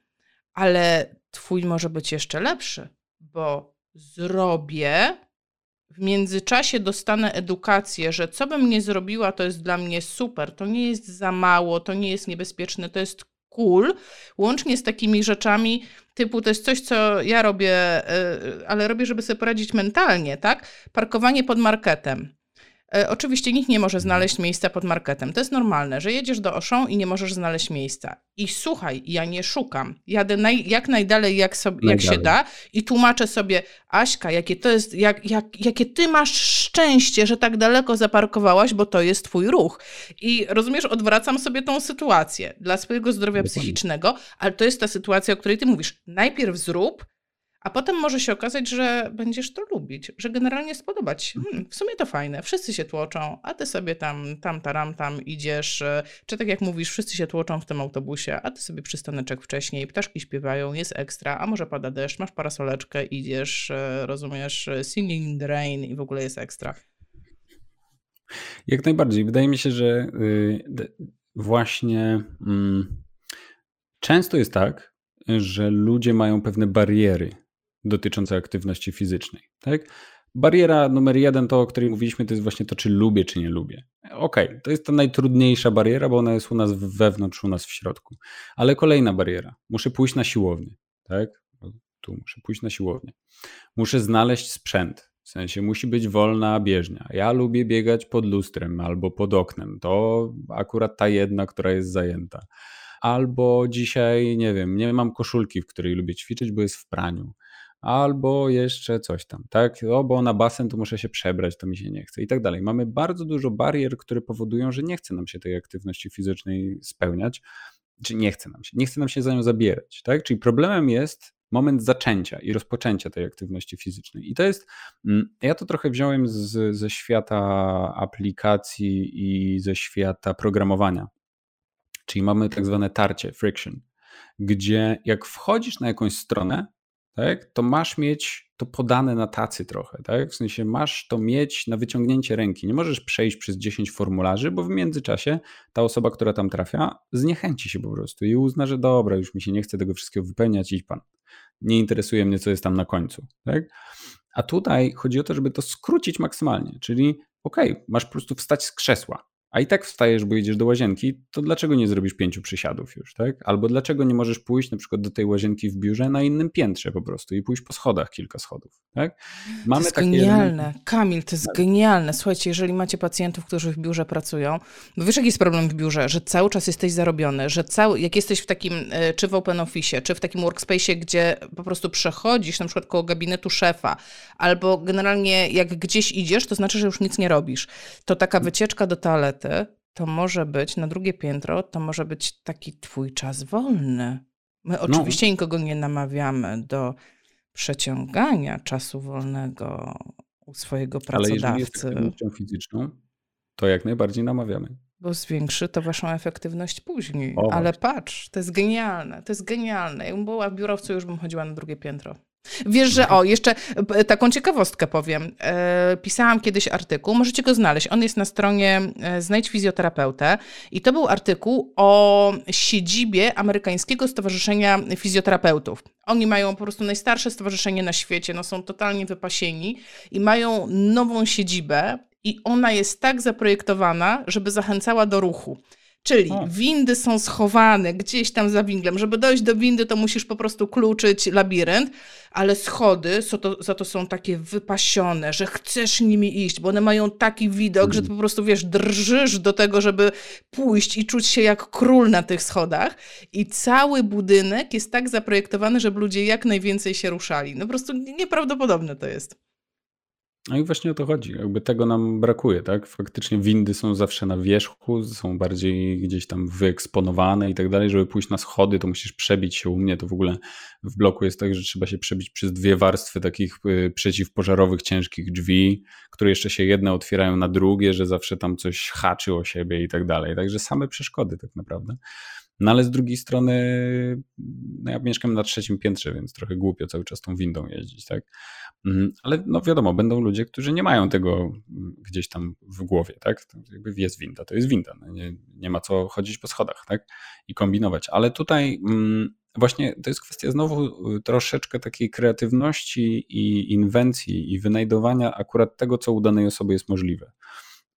ale twój może być jeszcze lepszy, bo zrobię, w międzyczasie dostanę edukację, że co bym nie zrobiła, to jest dla mnie super, to nie jest za mało, to nie jest niebezpieczne, to jest cool, łącznie z takimi rzeczami typu to jest coś, co ja robię, e, ale robię, żeby sobie poradzić mentalnie, tak? Parkowanie pod marketem. E, oczywiście nikt nie może znaleźć miejsca pod marketem. To jest normalne, że jedziesz do Auchan i nie możesz znaleźć miejsca. I słuchaj, ja nie szukam. Jadę naj, jak najdalej, jak, sobie, jak się da i tłumaczę sobie, Aśka, jakie to jest, jak, jak, jakie ty masz szczęście, że tak daleko zaparkowałaś, bo to jest twój ruch. I rozumiesz, odwracam sobie tą sytuację dla swojego zdrowia psychicznego, ale to jest ta sytuacja, o której ty mówisz. Najpierw zrób, a potem może się okazać, że będziesz to lubić, że generalnie spodobać. Hmm, w sumie to fajne, wszyscy się tłoczą, a ty sobie tam, tam, taram, tam idziesz, e, czy tak jak mówisz, wszyscy się tłoczą w tym autobusie, a ty sobie przystaneczek wcześniej, ptaszki śpiewają, jest ekstra, a może pada deszcz, masz parasoleczkę, idziesz, e, rozumiesz, e, singing in the rain i w ogóle jest ekstra.
Jak najbardziej. Wydaje mi się, że y, właśnie mm, często jest tak, że ludzie mają pewne bariery dotyczące aktywności fizycznej. Tak? Bariera numer jeden, to o której mówiliśmy, to jest właśnie to, czy lubię, czy nie lubię. Okej, okay, to jest ta najtrudniejsza bariera, bo ona jest u nas wewnątrz, u nas w środku. Ale kolejna bariera. Muszę pójść na siłownię. Tak? Tu muszę pójść na siłownię. Muszę znaleźć sprzęt. W sensie musi być wolna bieżnia. Ja lubię biegać pod lustrem albo pod oknem. To akurat ta jedna, która jest zajęta. Albo dzisiaj, nie wiem, nie mam koszulki, w której lubię ćwiczyć, bo jest w praniu. Albo jeszcze coś tam, tak? O, bo na basen to muszę się przebrać, to mi się nie chce i tak dalej. Mamy bardzo dużo barier, które powodują, że nie chce nam się tej aktywności fizycznej spełniać, czy nie chce nam się, nie chce nam się za nią zabierać, tak? Czyli problemem jest moment zaczęcia i rozpoczęcia tej aktywności fizycznej. I to jest, mm, ja to trochę wziąłem z, ze świata aplikacji i ze świata programowania. Czyli mamy tak zwane tarcie, friction, gdzie jak wchodzisz na jakąś stronę, tak, to masz mieć to podane na tacy trochę, tak? W sensie masz to mieć na wyciągnięcie ręki. Nie możesz przejść przez 10 formularzy, bo w międzyczasie ta osoba, która tam trafia, zniechęci się po prostu i uzna, że dobra, już mi się nie chce tego wszystkiego wypełniać, idź pan. Nie interesuje mnie, co jest tam na końcu, tak? A tutaj chodzi o to, żeby to skrócić maksymalnie, czyli okay, masz po prostu wstać z krzesła, a i tak wstajesz, bo idziesz do łazienki, to dlaczego nie zrobisz pięciu przysiadów już, tak? Albo dlaczego nie możesz pójść na przykład do tej łazienki w biurze na innym piętrze po prostu i pójść po schodach kilka schodów, tak?
Mamy to jest takie... genialne. Kamil, to jest tak. genialne. Słuchajcie, jeżeli macie pacjentów, którzy w biurze pracują, bo wiesz, jaki jest problem w biurze? Że cały czas jesteś zarobiony, że cały, jak jesteś w takim, e, czy w open office, czy w takim workspace, gdzie po prostu przechodzisz na przykład koło gabinetu szefa, albo generalnie jak gdzieś idziesz, to znaczy, że już nic nie robisz. To taka wycieczka do to może być na drugie piętro, to może być taki twój czas wolny. My no. oczywiście no. nikogo nie namawiamy do przeciągania czasu wolnego u swojego pracodawcy. Ale
jeżeli jest fizyczną, to jak najbardziej namawiamy.
Bo zwiększy to waszą efektywność później. O, Ale patrz, to jest genialne, to jest genialne. Jakbym była w biurowcu, już bym chodziła na drugie piętro. Wiesz, że o, jeszcze taką ciekawostkę powiem. E, pisałam kiedyś artykuł, możecie go znaleźć. On jest na stronie e, Znajdź Fizjoterapeutę i to był artykuł o siedzibie Amerykańskiego Stowarzyszenia Fizjoterapeutów. Oni mają po prostu najstarsze stowarzyszenie na świecie, no są totalnie wypasieni i mają nową siedzibę i ona jest tak zaprojektowana, żeby zachęcała do ruchu. Czyli o. windy są schowane gdzieś tam za winglem. Żeby dojść do windy, to musisz po prostu kluczyć labirynt, ale schody za to, za to są takie wypasione, że chcesz nimi iść, bo one mają taki widok, że ty po prostu wiesz, drżysz do tego, żeby pójść i czuć się jak król na tych schodach. I cały budynek jest tak zaprojektowany, żeby ludzie jak najwięcej się ruszali. No po prostu nieprawdopodobne to jest.
No i właśnie o to chodzi. Jakby tego nam brakuje, tak? Faktycznie windy są zawsze na wierzchu, są bardziej gdzieś tam wyeksponowane i tak dalej. Żeby pójść na schody, to musisz przebić się u mnie. To w ogóle w bloku jest tak, że trzeba się przebić przez dwie warstwy takich y, przeciwpożarowych, ciężkich drzwi, które jeszcze się jedne otwierają na drugie, że zawsze tam coś haczy o siebie i tak dalej. Także same przeszkody tak naprawdę. No ale z drugiej strony, no ja mieszkam na trzecim piętrze, więc trochę głupio cały czas tą windą jeździć, tak? Mhm, ale no wiadomo, będą ludzie, którzy nie mają tego gdzieś tam w głowie, tak? Jakby jest winda, to jest winda. No nie, nie ma co chodzić po schodach, tak? I kombinować. Ale tutaj mm, właśnie to jest kwestia znowu y, troszeczkę takiej kreatywności i inwencji i wynajdowania akurat tego, co u danej osoby jest możliwe.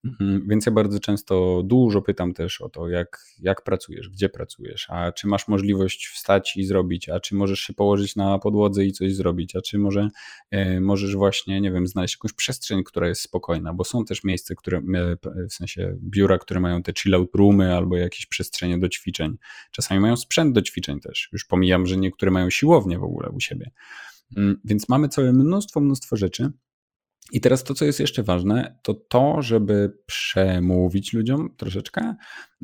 Mhm, więc ja bardzo często dużo pytam też o to, jak, jak pracujesz, gdzie pracujesz, a czy masz możliwość wstać i zrobić, a czy możesz się położyć na podłodze i coś zrobić, a czy może e, możesz właśnie, nie wiem, znaleźć jakąś przestrzeń, która jest spokojna, bo są też miejsca, które, e, w sensie biura, które mają te chill-out roomy albo jakieś przestrzenie do ćwiczeń. Czasami mają sprzęt do ćwiczeń też. Już pomijam, że niektóre mają siłownię w ogóle u siebie. Mm, więc mamy całe mnóstwo, mnóstwo rzeczy. I teraz to, co jest jeszcze ważne, to to, żeby przemówić ludziom troszeczkę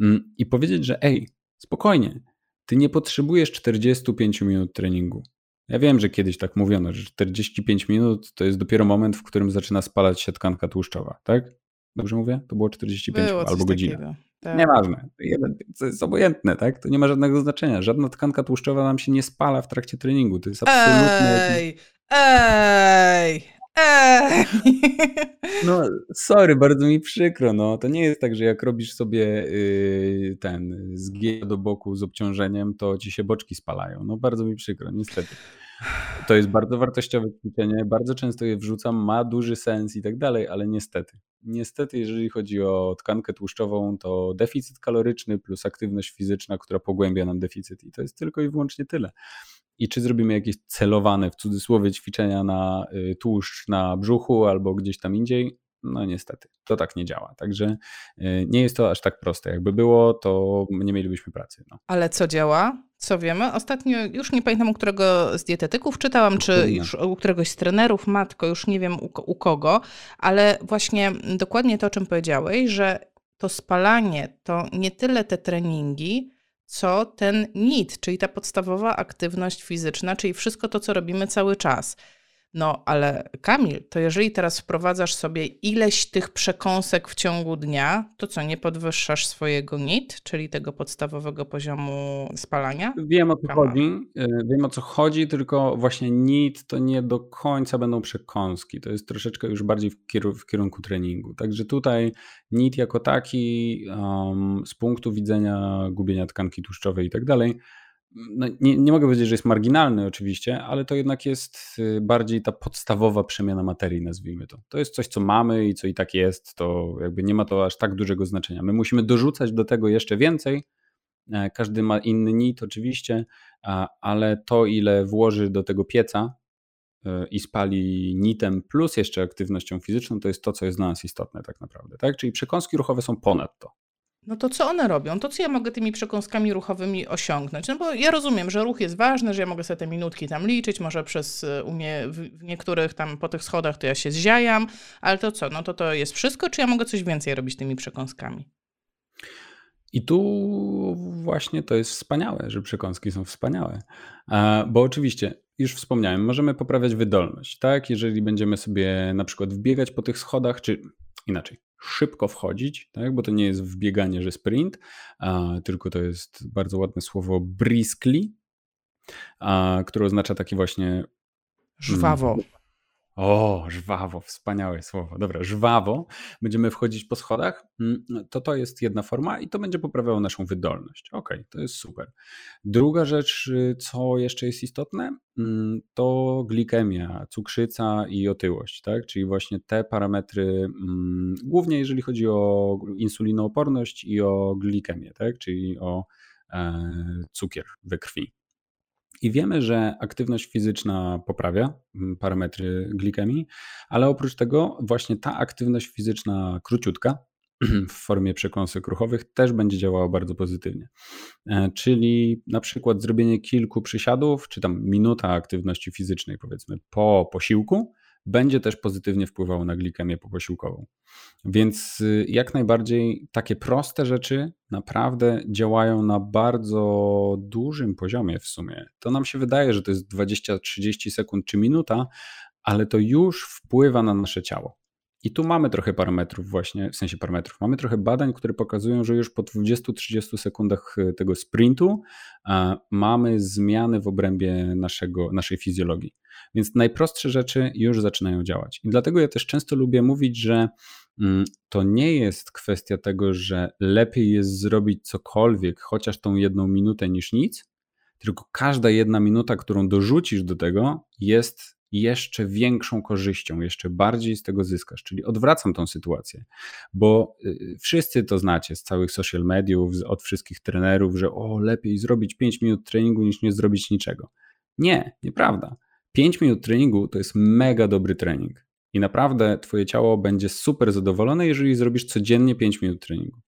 mm, i powiedzieć, że ej, spokojnie, ty nie potrzebujesz 45 minut treningu. Ja wiem, że kiedyś tak mówiono, że 45 minut to jest dopiero moment, w którym zaczyna spalać się tkanka tłuszczowa, tak? Dobrze mówię? To było 45 było albo godzina. Tak. Nieważne. To jest obojętne, tak? To nie ma żadnego znaczenia. Żadna tkanka tłuszczowa nam się nie spala w trakcie treningu. To jest absolutnie.
Ej! Ej! Eee.
No, sorry, bardzo mi przykro. No. To nie jest tak, że jak robisz sobie yy, ten zgięcie do boku z obciążeniem, to ci się boczki spalają. No, bardzo mi przykro, niestety. To jest bardzo wartościowe ćwiczenie, bardzo często je wrzucam, ma duży sens i tak dalej, ale niestety. Niestety, jeżeli chodzi o tkankę tłuszczową, to deficyt kaloryczny plus aktywność fizyczna, która pogłębia nam deficyt i to jest tylko i wyłącznie tyle. I czy zrobimy jakieś celowane, w cudzysłowie, ćwiczenia na y, tłuszcz na brzuchu albo gdzieś tam indziej, no niestety, to tak nie działa. Także y, nie jest to aż tak proste. Jakby było, to nie mielibyśmy pracy. No.
Ale co działa? Co wiemy? Ostatnio, już nie pamiętam u którego z dietetyków czytałam, czy już u któregoś z trenerów, matko, już nie wiem u, u kogo, ale właśnie dokładnie to, o czym powiedziałeś, że to spalanie to nie tyle te treningi, co ten NIT, czyli ta podstawowa aktywność fizyczna, czyli wszystko to, co robimy cały czas. No, ale Kamil, to jeżeli teraz wprowadzasz sobie ileś tych przekąsek w ciągu dnia, to co, nie podwyższasz swojego NIT, czyli tego podstawowego poziomu spalania?
Wiem o co chodzi, e, wiem o co chodzi, tylko właśnie NIT to nie do końca będą przekąski, to jest troszeczkę już bardziej w, w kierunku treningu. Także tutaj NIT jako taki um, z punktu widzenia gubienia tkanki tłuszczowej i tak dalej, no nie, nie, mogę powiedzieć, że jest marginalny oczywiście, ale to jednak jest y, bardziej ta podstawowa przemiana materii, nazwijmy to. To jest coś, co mamy i co i tak jest, to jakby nie ma to aż tak dużego znaczenia. My musimy dorzucać do tego jeszcze więcej. E, każdy ma inny nit oczywiście, ale to ile włoży do tego pieca e, i spali nitem plus jeszcze aktywnością fizyczną, to jest to, co jest dla nas istotne tak naprawdę. Tak? Czyli przekąski ruchowe są ponad to
no to co one robią? To co ja mogę tymi przekąskami ruchowymi osiągnąć? No bo ja rozumiem, że ruch jest ważny, że ja mogę sobie te minutki tam liczyć, może przez y, u mnie w niektórych tam po tych schodach to ja się zziajam, ale to co? No to to jest wszystko, czy ja mogę coś więcej robić tymi przekąskami?
I tu właśnie to jest wspaniałe, że przekąski są wspaniałe. Bo oczywiście, już wspomniałem, możemy poprawiać wydolność, tak? Jeżeli będziemy sobie na przykład wbiegać po tych schodach, czy inaczej, szybko wchodzić, tak? bo to nie jest wbieganie, że sprint, a, tylko to jest bardzo ładne słowo briskly, a, które oznacza taki właśnie
żwawo.
O, żwawo, wspaniałe słowo. Dobra, żwawo. Będziemy wchodzić po schodach. Mm, to to jest jedna forma i to będzie poprawiało naszą wydolność. Ok, to jest super. Druga rzecz, y, co jeszcze jest istotne, mm, to glikemia, cukrzyca i otyłość, tak? Czyli właśnie te parametry, mm, głównie jeżeli chodzi o insulinooporność i o glikemię, tak? Czyli o e, cukier we krwi. I wiemy, że aktywność fizyczna poprawia mm, parametry glikemii, ale oprócz tego właśnie ta aktywność fizyczna króciutka [CLEARS THROAT] w formie przekąsek ruchowych też będzie działała bardzo pozytywnie. E, czyli na przykład zrobienie kilku przysiadów, czy tam minuta aktywności fizycznej powiedzmy po posiłku, będzie też pozytywnie wpływało na glikemię poposiłkową. Więc y, jak najbardziej takie proste rzeczy naprawdę działają na bardzo dużym poziomie w sumie. To nam się wydaje, że to jest 20-30 sekund czy minuta, ale to już wpływa na nasze ciało. I tu mamy trochę parametrów właśnie, w sensie parametrów, mamy trochę badań, które pokazują, że już po 20-30 sekundach e, tego sprintu mamy zmiany w obrębie naszego, naszej fizjologii. Więc najprostsze rzeczy już zaczynają działać. I dlatego ja też często lubię mówić, że mm, to nie jest kwestia tego, że lepiej jest zrobić cokolwiek, chociaż tą jedną minutę niż nic, tylko każda jedna minuta, którą dorzucisz do tego, jest jeszcze większą korzyścią, jeszcze bardziej z tego zyskasz. Czyli odwracam tą sytuację, bo y, wszyscy to znacie z całych social mediów, od wszystkich trenerów, że o, lepiej zrobić 5 minut treningu niż nie zrobić niczego. Nie, nieprawda. 5 minut treningu to jest mega dobry trening. I naprawdę Twoje ciało będzie super zadowolone, jeżeli zrobisz codziennie 5 minut treningu.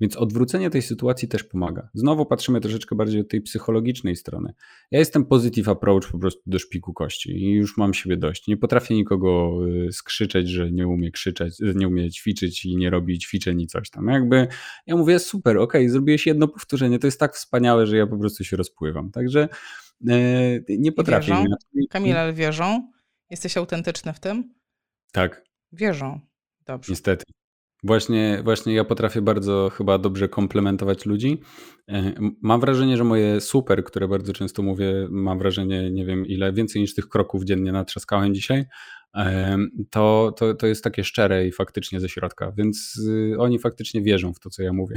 Więc odwrócenie tej sytuacji też pomaga. Znowu patrzymy troszeczkę bardziej od tej psychologicznej strony. Ja jestem positive approach po prostu do szpiku kości i już mam siebie dość. Nie potrafię nikogo y, skrzyczeć, że nie umie krzyczeć, nie umie ćwiczyć i nie robi ćwiczeń i coś tam. Jakby ja mówię, super, ok, zrobiłeś jedno powtórzenie, to jest tak wspaniałe, że ja po prostu się rozpływam. Także e, nie potrafię.
Wierzą? Kamil, ale wierzą? Jesteś autentyczny w tym?
Tak.
Wierzą. Dobrze.
Niestety. Właśnie, właśnie ja potrafię bardzo chyba dobrze komplementować ludzi. E, mam wrażenie, że moje super, które bardzo często mówię, mam wrażenie, nie wiem ile, więcej niż tych kroków dziennie natrzaskałem dzisiaj, to, to, to jest takie szczere i faktycznie ze środka, więc y, oni faktycznie wierzą w to, co ja mówię.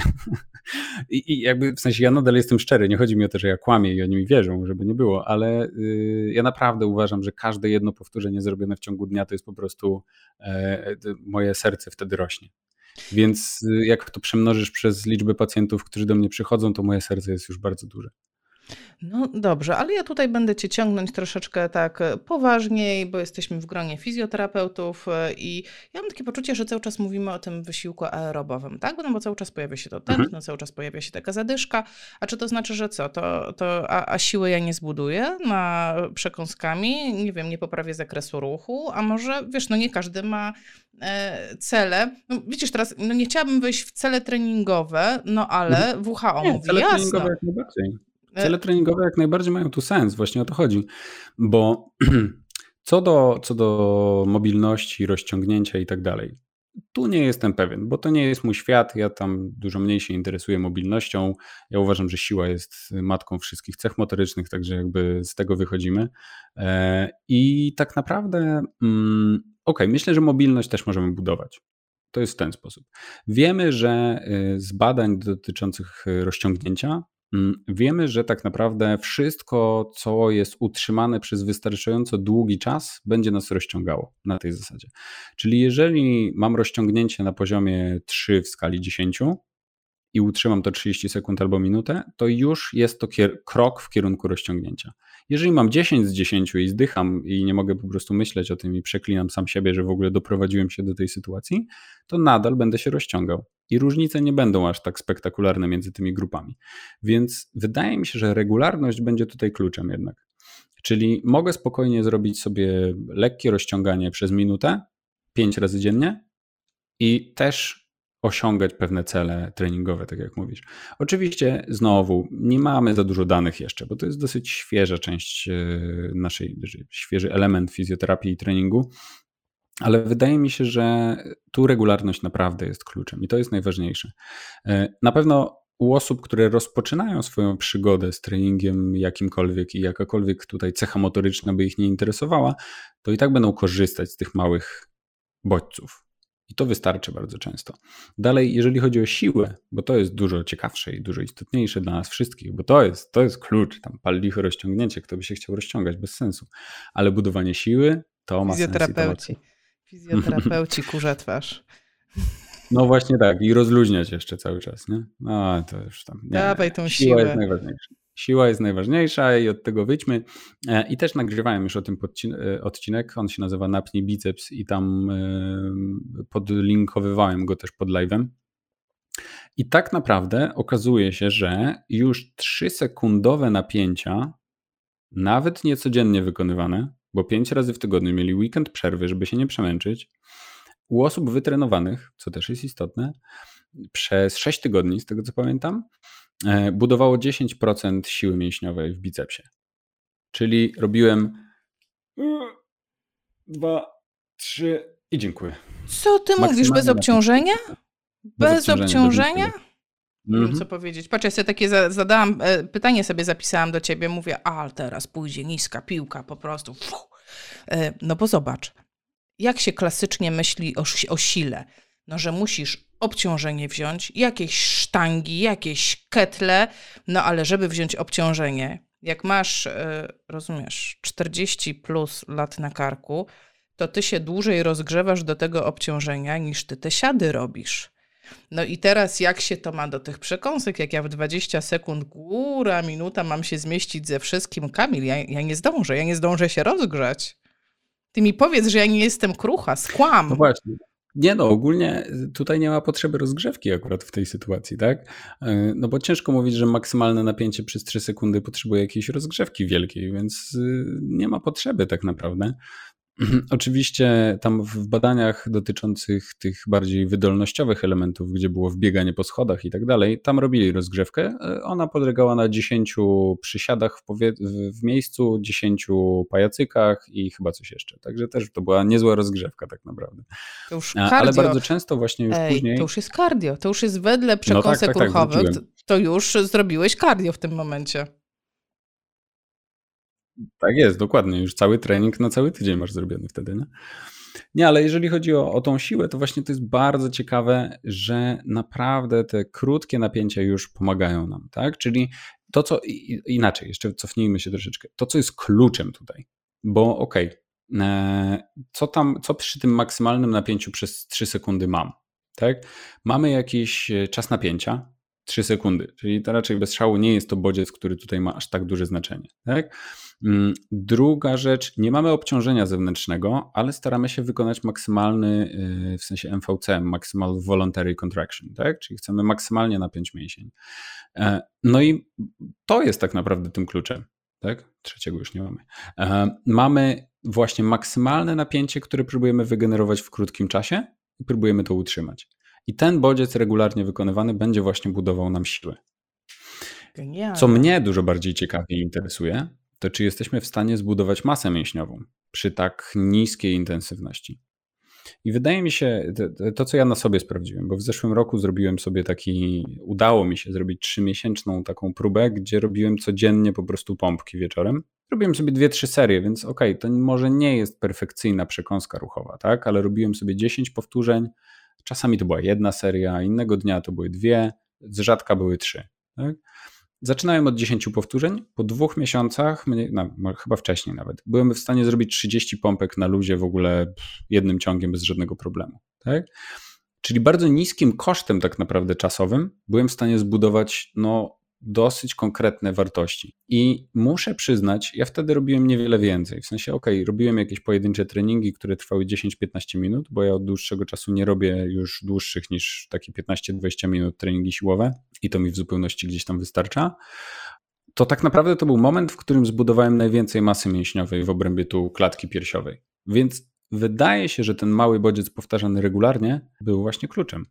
[LAUGHS] I, I, jakby w sensie ja nadal jestem szczery, nie chodzi mi o to, że ja kłamię i oni mi wierzą, żeby nie było, ale y, ja naprawdę uważam, że każde jedno powtórzenie zrobione w ciągu dnia to jest po prostu e, moje serce wtedy rośnie. Więc y, jak to przemnożysz przez liczbę pacjentów, którzy do mnie przychodzą, to moje serce jest już bardzo duże.
No dobrze, ale ja tutaj będę Cię ciągnąć troszeczkę tak e, poważniej, bo jesteśmy w gronie fizjoterapeutów e, i ja mam takie poczucie, że cały czas mówimy o tym wysiłku aerobowym, tak? No bo cały czas pojawia się to tętno, mhm. cały czas pojawia się taka zadyszka, a czy to znaczy, że co? To, to, a, a siły ja nie zbuduję na przekąskami, nie wiem, nie poprawię zakresu ruchu, a może, wiesz, no nie każdy ma e, cele. No, widzisz, teraz no nie chciałabym wejść w cele treningowe, no ale mhm. WHO nie, mówi cele jasno. Treningowe jak najbardziej.
Cele treningowe jak najbardziej mają tu sens, właśnie o to chodzi, bo [CLEARS THROAT] co do, co do mobilności, rozciągnięcia i tak dalej, tu nie jestem pewien, bo to nie jest mój świat. Ja tam dużo mniej się interesuję mobilnością. Ja uważam, że siła jest matką wszystkich cech motorycznych, także jakby z tego wychodzimy. E, I tak naprawdę, mm, okej, okay, myślę, że mobilność też możemy budować. To jest w ten sposób. Wiemy, że y, z badań dotyczących rozciągnięcia Mm, wiemy, że tak naprawdę wszystko, co jest utrzymane przez wystarczająco długi czas, będzie nas rozciągało na tej zasadzie. Czyli jeżeli mam rozciągnięcie na poziomie 3 w skali 10, i utrzymam to 30 sekund albo minutę, to już jest to krok w kierunku rozciągnięcia. Jeżeli mam 10 z 10 i zdycham i nie mogę po prostu myśleć o tym i przeklinam sam siebie, że w ogóle doprowadziłem się do tej sytuacji, to nadal będę się rozciągał. I różnice nie będą aż tak spektakularne między tymi grupami. Więc wydaje mi się, że regularność będzie tutaj kluczem jednak. Czyli mogę spokojnie zrobić sobie lekkie rozciąganie przez minutę, 5 razy dziennie i też osiągać pewne cele treningowe, tak jak mówisz. Oczywiście, znowu, nie mamy za dużo danych jeszcze, bo to jest dosyć świeża część e, naszej, świeży element fizjoterapii i treningu, ale wydaje mi się, że tu regularność naprawdę jest kluczem i to jest najważniejsze. E, na pewno u osób, które rozpoczynają swoją przygodę z treningiem jakimkolwiek i jakakolwiek tutaj cecha motoryczna by ich nie interesowała, to i tak będą korzystać z tych małych bodźców. I to wystarczy bardzo często. Dalej, jeżeli chodzi o siłę, bo to jest dużo ciekawsze i dużo istotniejsze dla nas wszystkich, bo to jest, to jest klucz, tam pal rozciągnięcie, kto by się chciał rozciągać, bez sensu. Ale budowanie siły to ma
sens. Fizjoterapeuci. Fizjoterapeuci, kurze twarz. [LAUGHS]
No właśnie tak, i rozluźniać jeszcze cały czas, nie? No to już tam. Nie,
Dawaj tą siłę. Siła
jest najważniejsza. Siła jest najważniejsza i od tego wyjdźmy. E, I też nagrywałem już o tym e, odcinek. On się nazywa Napnij biceps i tam e, podlinkowywałem go też pod live'em. I tak naprawdę okazuje się, że już 3-sekundowe napięcia, nawet niecodziennie wykonywane, bo 5 razy w tygodniu mieli weekend przerwy, żeby się nie przemęczyć, u osób wytrenowanych, co też jest istotne, przez 6 tygodni, z tego co pamiętam, E, budowało 10% siły mięśniowej w bicepsie. Czyli robiłem dwa, trzy i dziękuję.
Co ty mówisz? Bez obciążenia? Bez, bez obciążenia? Nie wiem, mhm. co powiedzieć. Patrz, ja sobie takie zadałam, e, pytanie sobie zapisałam do ciebie, mówię, a teraz pójdzie niska piłka po prostu. E, no bo zobacz, jak się klasycznie myśli o, o sile? No, że musisz obciążenie wziąć, jakieś sztangi, jakieś ketle, no ale żeby wziąć obciążenie, jak masz, e, rozumiesz, 40 plus lat na karku, to ty się dłużej rozgrzewasz do tego obciążenia niż ty te siady robisz. No i teraz jak się to ma do tych przekąsek, jak ja w 20 sekund, góra, minuta mam się zmieścić ze wszystkim, Kamil, ja, ja nie zdążę, ja nie zdążę się rozgrzać. Ty mi powiedz, że ja nie jestem krucha, skłam.
No właśnie. Nie no, ogólnie tutaj nie ma potrzeby rozgrzewki akurat w tej sytuacji, tak? E, no bo ciężko mówić, że maksymalne napięcie przez 3 sekundy potrzebuje jakiejś rozgrzewki wielkiej, więc y, nie ma potrzeby tak naprawdę. Oczywiście tam w badaniach dotyczących tych bardziej wydolnościowych elementów, gdzie było wbieganie po schodach i tak dalej, tam robili rozgrzewkę. E, ona podlegała na 10 przysiadach w, w miejscu, 10 pajacykach i chyba coś jeszcze. Także też to była niezła rozgrzewka tak naprawdę.
To już cardio. Ale
bardzo często właśnie już
Ej,
później...
To już jest cardio, to już jest wedle przekąsek no tak, tak, tak, ruchowych, to już zrobiłeś cardio w tym momencie.
Tak jest, dokładnie. Już cały trening na cały tydzień masz zrobiony wtedy. Nie, nie ale jeżeli chodzi o, o tą siłę, to właśnie to jest bardzo ciekawe, że naprawdę te krótkie napięcia już pomagają nam, tak? Czyli to, co inaczej, jeszcze cofnijmy się troszeczkę. To, co jest kluczem tutaj, bo okej, okay, e, co tam, co przy tym maksymalnym napięciu przez 3 sekundy mam, tak? Mamy jakiś czas napięcia, 3 sekundy, czyli to raczej bez szału nie jest to bodziec, który tutaj ma aż tak duże znaczenie. Tak? Mm, druga rzecz, nie mamy obciążenia zewnętrznego, ale staramy się wykonać maksymalny, y, w sensie MVC, Maximal Voluntary Contraction, tak? czyli chcemy maksymalnie napiąć mięsień. E, no i to jest tak naprawdę tym kluczem. Tak? Trzeciego już nie mamy. E, mamy właśnie maksymalne napięcie, które próbujemy wygenerować w krótkim czasie i próbujemy to utrzymać. I ten bodziec regularnie wykonywany będzie właśnie budował nam siłę. Genialne. Co mnie dużo bardziej ciekawie interesuje, to czy jesteśmy w stanie zbudować masę mięśniową przy tak niskiej intensywności. I wydaje mi się, to, to, co ja na sobie sprawdziłem, bo w zeszłym roku zrobiłem sobie taki, udało mi się zrobić trzymiesięczną taką próbę, gdzie robiłem codziennie po prostu pompki wieczorem. Robiłem sobie dwie, trzy serie, więc okej, okay, to może nie jest perfekcyjna przekąska ruchowa, tak, ale robiłem sobie 10 powtórzeń, czasami to była jedna seria, innego dnia to były dwie, z rzadka były trzy. Tak? Zaczynałem od 10 powtórzeń. Po dwóch miesiącach, no, chyba wcześniej nawet, byłem w stanie zrobić 30 pompek na luzie w ogóle jednym ciągiem bez żadnego problemu. Tak? Czyli bardzo niskim kosztem, tak naprawdę czasowym, byłem w stanie zbudować no, dosyć konkretne wartości. I muszę przyznać, ja wtedy robiłem niewiele więcej. W sensie, ok, robiłem jakieś pojedyncze treningi, które trwały 10-15 minut, bo ja od dłuższego czasu nie robię już dłuższych niż takie 15-20 minut treningi siłowe i to mi w zupełności gdzieś tam wystarcza. To tak naprawdę to był moment, w którym zbudowałem najwięcej masy mięśniowej w obrębie tu klatki piersiowej. Więc wydaje się, że ten mały bodziec powtarzany regularnie był właśnie kluczem.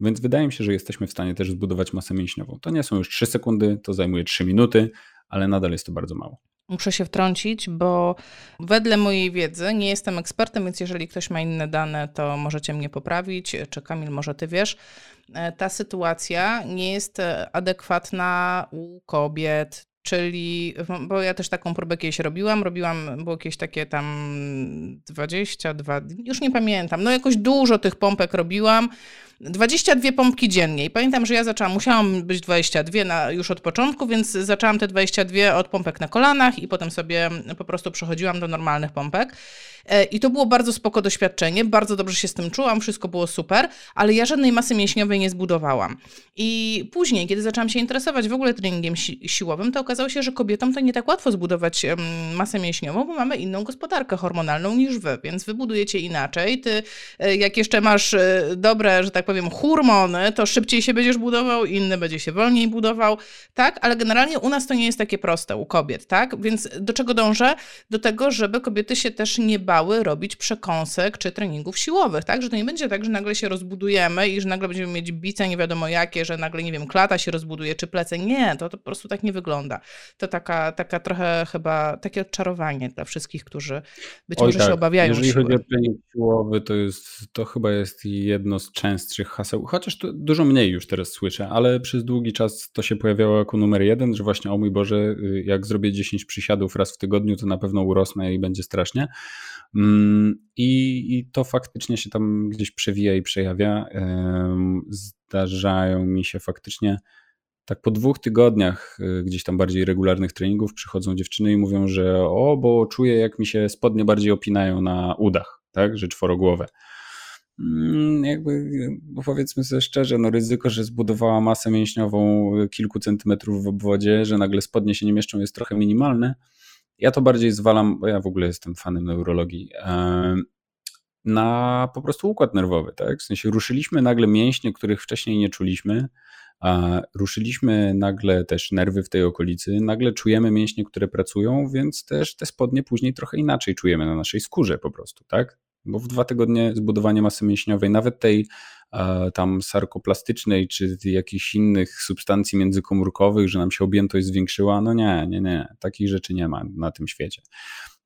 Więc wydaje mi się, że jesteśmy w stanie też zbudować masę mięśniową. To nie są już 3 sekundy, to zajmuje 3 minuty, ale nadal jest to bardzo mało.
Muszę się wtrącić, bo wedle mojej wiedzy nie jestem ekspertem, więc jeżeli ktoś ma inne dane, to możecie mnie poprawić. Czy Kamil, może ty wiesz? E, ta sytuacja nie jest adekwatna u kobiet, Czyli, bo ja też taką próbę kiedyś robiłam, robiłam, było jakieś takie tam 22, już nie pamiętam, no jakoś dużo tych pompek robiłam, 22 pompki dziennie. I pamiętam, że ja zaczęłam, musiałam być 22 na, już od początku, więc zaczęłam te 22 od pompek na kolanach i potem sobie po prostu przechodziłam do normalnych pompek. E, I to było bardzo spoko doświadczenie, bardzo dobrze się z tym czułam, wszystko było super, ale ja żadnej masy mięśniowej nie zbudowałam. I później, kiedy zaczęłam się interesować w ogóle treningiem si siłowym, to okazało się, że kobietom to nie tak łatwo zbudować masę mięśniową, bo mamy inną gospodarkę hormonalną niż wy, więc wy budujecie inaczej. Ty, e, jak jeszcze masz e, dobre, że tak powiem, hormony, to szybciej się będziesz budował, inny będzie się wolniej budował, tak? Ale generalnie u nas to nie jest takie proste, u kobiet, tak? Więc do czego dążę? Do tego, żeby kobiety się też nie bały robić przekąsek czy treningów siłowych, tak? Że to nie będzie tak, że nagle się rozbudujemy i że nagle będziemy mieć bice nie wiadomo jakie, że nagle, nie wiem, klata się rozbuduje czy plece. Nie, to, to po prostu tak nie wygląda. To taka, taka trochę chyba takie odczarowanie dla wszystkich, którzy być Oj, może tak. się obawiają
Jeżeli siły. chodzi o trening siłowy, to, jest, to chyba jest jedno z częstszych haseł, chociaż dużo mniej już teraz słyszę, ale przez długi czas to się pojawiało jako numer jeden, że właśnie o mój Boże, y, jak zrobię 10 przysiadów raz w tygodniu, to na pewno urosnę i będzie strasznie. Mm, I, I, to faktycznie się tam gdzieś przewija i przejawia. Zdarzają mi się faktycznie tak po dwóch tygodniach y, gdzieś tam bardziej regularnych treningów przychodzą dziewczyny i mówią, że o, bo czuję jak mi się spodnie bardziej opinają na udach, tak, że czworogłowe. Mm, jakby powiedzmy sobie szczerze, no ryzyko, że zbudowała masę mięśniową kilku centymetrów w obwodzie, że nagle spodnie się nie mieszczą jest trochę minimalne, ja to bardziej zwalam, bo ja w ogóle jestem fanem neurologii, na po prostu układ nerwowy, tak? W sensie ruszyliśmy nagle mięśnie, których wcześniej nie czuliśmy, a ruszyliśmy nagle też nerwy w tej okolicy, nagle czujemy mięśnie, które pracują, więc też te spodnie później trochę inaczej czujemy na naszej skórze po prostu, tak? Bo w dwa tygodnie zbudowanie masy mięśniowej, nawet tej tam sarkoplastycznej, czy jakichś innych substancji międzykomórkowych, że nam się objętość zwiększyła, no nie, nie, nie, takich rzeczy nie ma na tym świecie.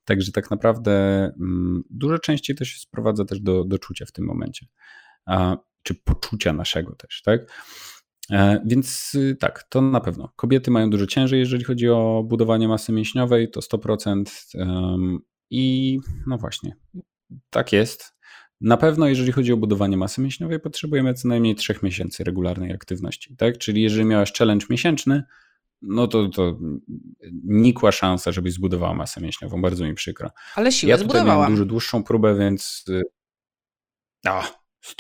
Także tak naprawdę mm, dużo częściej to się sprowadza też do, do czucia w tym momencie, czy poczucia naszego też, tak? E, więc y, tak, to na pewno. Kobiety mają dużo ciężej, jeżeli chodzi o budowanie masy mięśniowej, to 100%. I no właśnie, tak jest. Na pewno, jeżeli chodzi o budowanie masy mięśniowej, potrzebujemy co najmniej 3 miesięcy regularnej aktywności. Tak? Czyli jeżeli miałeś challenge miesięczny, no to, to nikła szansa, żebyś zbudowała masę mięśniową. Bardzo mi przykro.
Ale siłę ja
tutaj miałem dużo dłuższą próbę, więc y, a,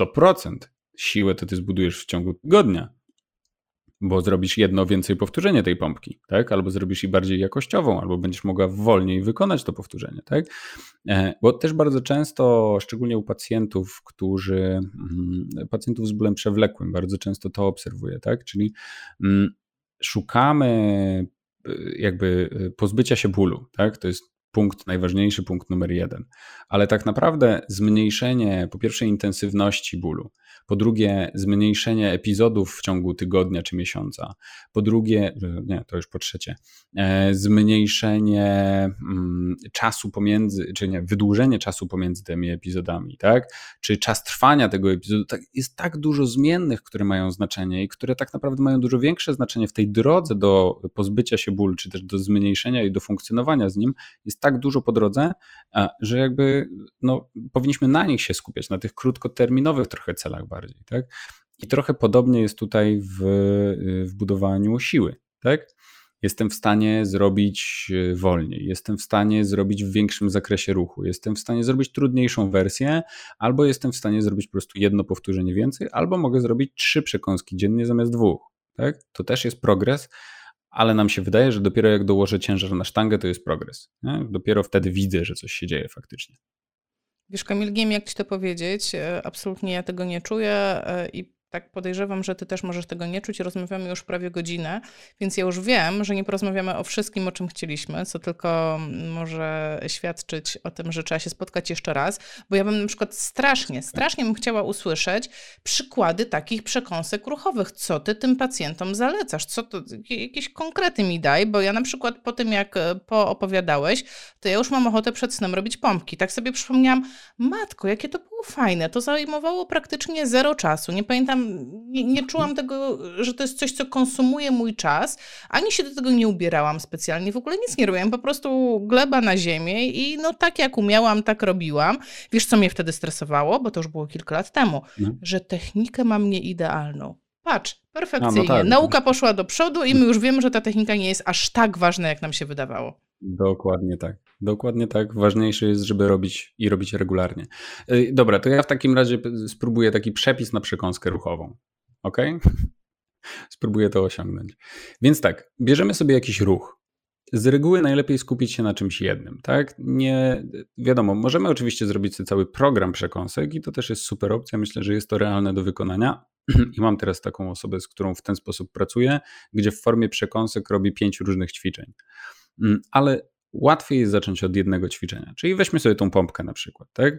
100%. Siłę to ty zbudujesz w ciągu tygodnia. Bo zrobisz jedno więcej powtórzenie tej pompki, tak? Albo zrobisz i bardziej jakościową, albo będziesz mogła wolniej wykonać to powtórzenie, tak? E, bo też bardzo często, szczególnie u pacjentów, którzy, mm, pacjentów z bólem przewlekłym, bardzo często to obserwuję, tak? Czyli mm, szukamy y, jakby y, pozbycia się bólu, tak? To jest punkt najważniejszy, punkt numer jeden. Ale tak naprawdę zmniejszenie po pierwsze intensywności bólu, po drugie zmniejszenie epizodów w ciągu tygodnia czy miesiąca, po drugie, nie, to już po trzecie, e, zmniejszenie mm, czasu pomiędzy, czy nie, wydłużenie czasu pomiędzy tymi epizodami, tak? Czy czas trwania tego epizodu, tak, jest tak dużo zmiennych, które mają znaczenie i które tak naprawdę mają dużo większe znaczenie w tej drodze do pozbycia się bólu, czy też do zmniejszenia i do funkcjonowania z nim, jest tak dużo po drodze, że jakby no, powinniśmy na nich się skupiać, na tych krótkoterminowych trochę celach bardziej. Tak? I trochę podobnie jest tutaj w, w budowaniu siły. Tak? Jestem w stanie zrobić e, wolniej, jestem w stanie zrobić w większym zakresie ruchu, jestem w stanie zrobić trudniejszą wersję, albo jestem w stanie zrobić po prostu jedno powtórzenie więcej, albo mogę zrobić trzy przekąski dziennie zamiast dwóch. Tak? To też jest progres, ale nam się wydaje, że dopiero jak dołożę ciężar na sztangę, to jest progres. Nie? Dopiero wtedy widzę, że coś się dzieje faktycznie.
Wiesz, Kamil, nie wiem jak ci to powiedzieć. E, absolutnie ja tego nie czuję e, i tak podejrzewam, że ty też możesz tego nie czuć. Rozmawiamy już prawie godzinę, więc ja już wiem, że nie porozmawiamy o wszystkim, o czym chcieliśmy, co tylko może świadczyć o tym, że trzeba się spotkać jeszcze raz, bo ja bym na przykład strasznie, strasznie bym chciała usłyszeć przykłady takich przekąsek ruchowych. Co ty tym pacjentom zalecasz? Co to, jakieś konkrety mi daj, bo ja na przykład po tym, jak e, poopowiadałeś, to ja już mam ochotę przed snem robić pompki. Tak sobie przypomniałam, matko, jakie to było fajne. To zajmowało praktycznie zero czasu. Nie pamiętam nie, nie, czułam tego, że to jest coś, co konsumuje mój czas, ani się do tego nie ubierałam specjalnie, w ogóle nic nie robiłam, po prostu gleba na ziemię i no tak jak umiałam, tak robiłam. Wiesz, co mnie wtedy stresowało, bo to już było kilka lat temu, no. że technikę mam nieidealną. Patrz, perfekcyjnie. No tak. Nauka poszła do przodu i my już wiemy, że ta technika nie jest aż tak ważna, jak nam się wydawało.
Dokładnie tak. Dokładnie tak. Ważniejsze jest, żeby robić i robić regularnie. Dobra, to ja w takim razie spróbuję taki przepis na przekąskę ruchową. Ok? [LAUGHS] Spróbuję to osiągnąć. Więc tak, bierzemy sobie jakiś ruch. Z reguły najlepiej skupić się na czymś jednym, tak? Nie, wiadomo, możemy oczywiście zrobić sobie cały program przekąsek i to też jest super opcja. Myślę, że jest to realne do wykonania. I mam teraz taką osobę, z którą w ten sposób pracuję, gdzie w formie przekąsek robi pięć różnych ćwiczeń. Mm, ale łatwiej jest zacząć od jednego ćwiczenia. Czyli weźmy sobie tą pompkę na przykład, tak?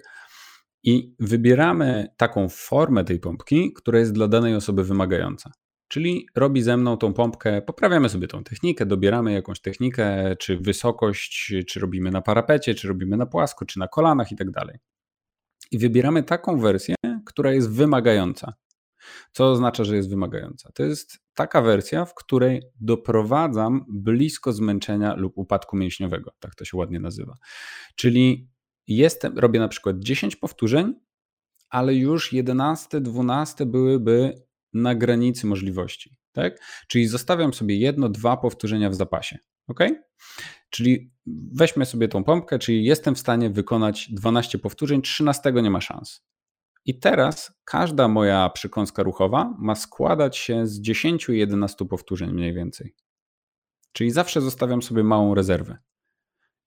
I wybieramy taką formę tej pompki, która jest dla danej osoby wymagająca. Czyli robi ze mną tą pompkę, poprawiamy sobie tą technikę, dobieramy jakąś technikę, czy wysokość, czy robimy na parapecie, czy robimy na płasko, czy na kolanach i tak dalej. I wybieramy taką wersję, która jest wymagająca. Co oznacza, że jest wymagająca? To jest taka wersja, w której doprowadzam blisko zmęczenia lub upadku mięśniowego, tak to się ładnie nazywa. Czyli jestem, robię na przykład 10 powtórzeń, ale już 11, 12 byłyby na granicy możliwości. Tak? Czyli zostawiam sobie jedno, dwa powtórzenia w zapasie. Ok? Czyli weźmy sobie tą pompkę, czyli jestem w stanie wykonać 12 powtórzeń, 13 nie ma szans. I teraz każda moja przekąska ruchowa ma składać się z 10-11 powtórzeń mniej więcej. Czyli zawsze zostawiam sobie małą rezerwę.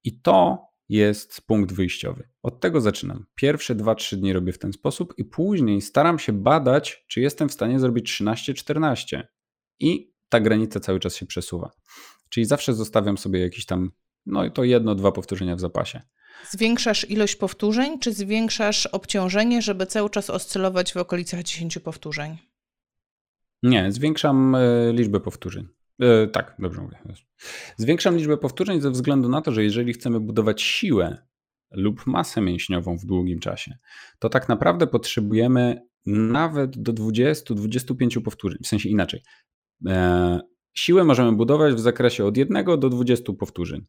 I to jest punkt wyjściowy. Od tego zaczynam. Pierwsze 2-3 dni robię w ten sposób i później staram się badać, czy jestem w stanie zrobić 13-14. I ta granica cały czas się przesuwa. Czyli zawsze zostawiam sobie jakiś tam, no i to jedno, dwa powtórzenia w zapasie.
Zwiększasz ilość powtórzeń, czy zwiększasz obciążenie, żeby cały czas oscylować w okolicach 10 powtórzeń?
Nie, zwiększam e, liczbę powtórzeń. E, tak, dobrze mówię. Zwiększam liczbę powtórzeń ze względu na to, że jeżeli chcemy budować siłę lub masę mięśniową w długim czasie, to tak naprawdę potrzebujemy nawet do 20-25 powtórzeń. W sensie inaczej. E, siłę możemy budować w zakresie od 1 do 20 powtórzeń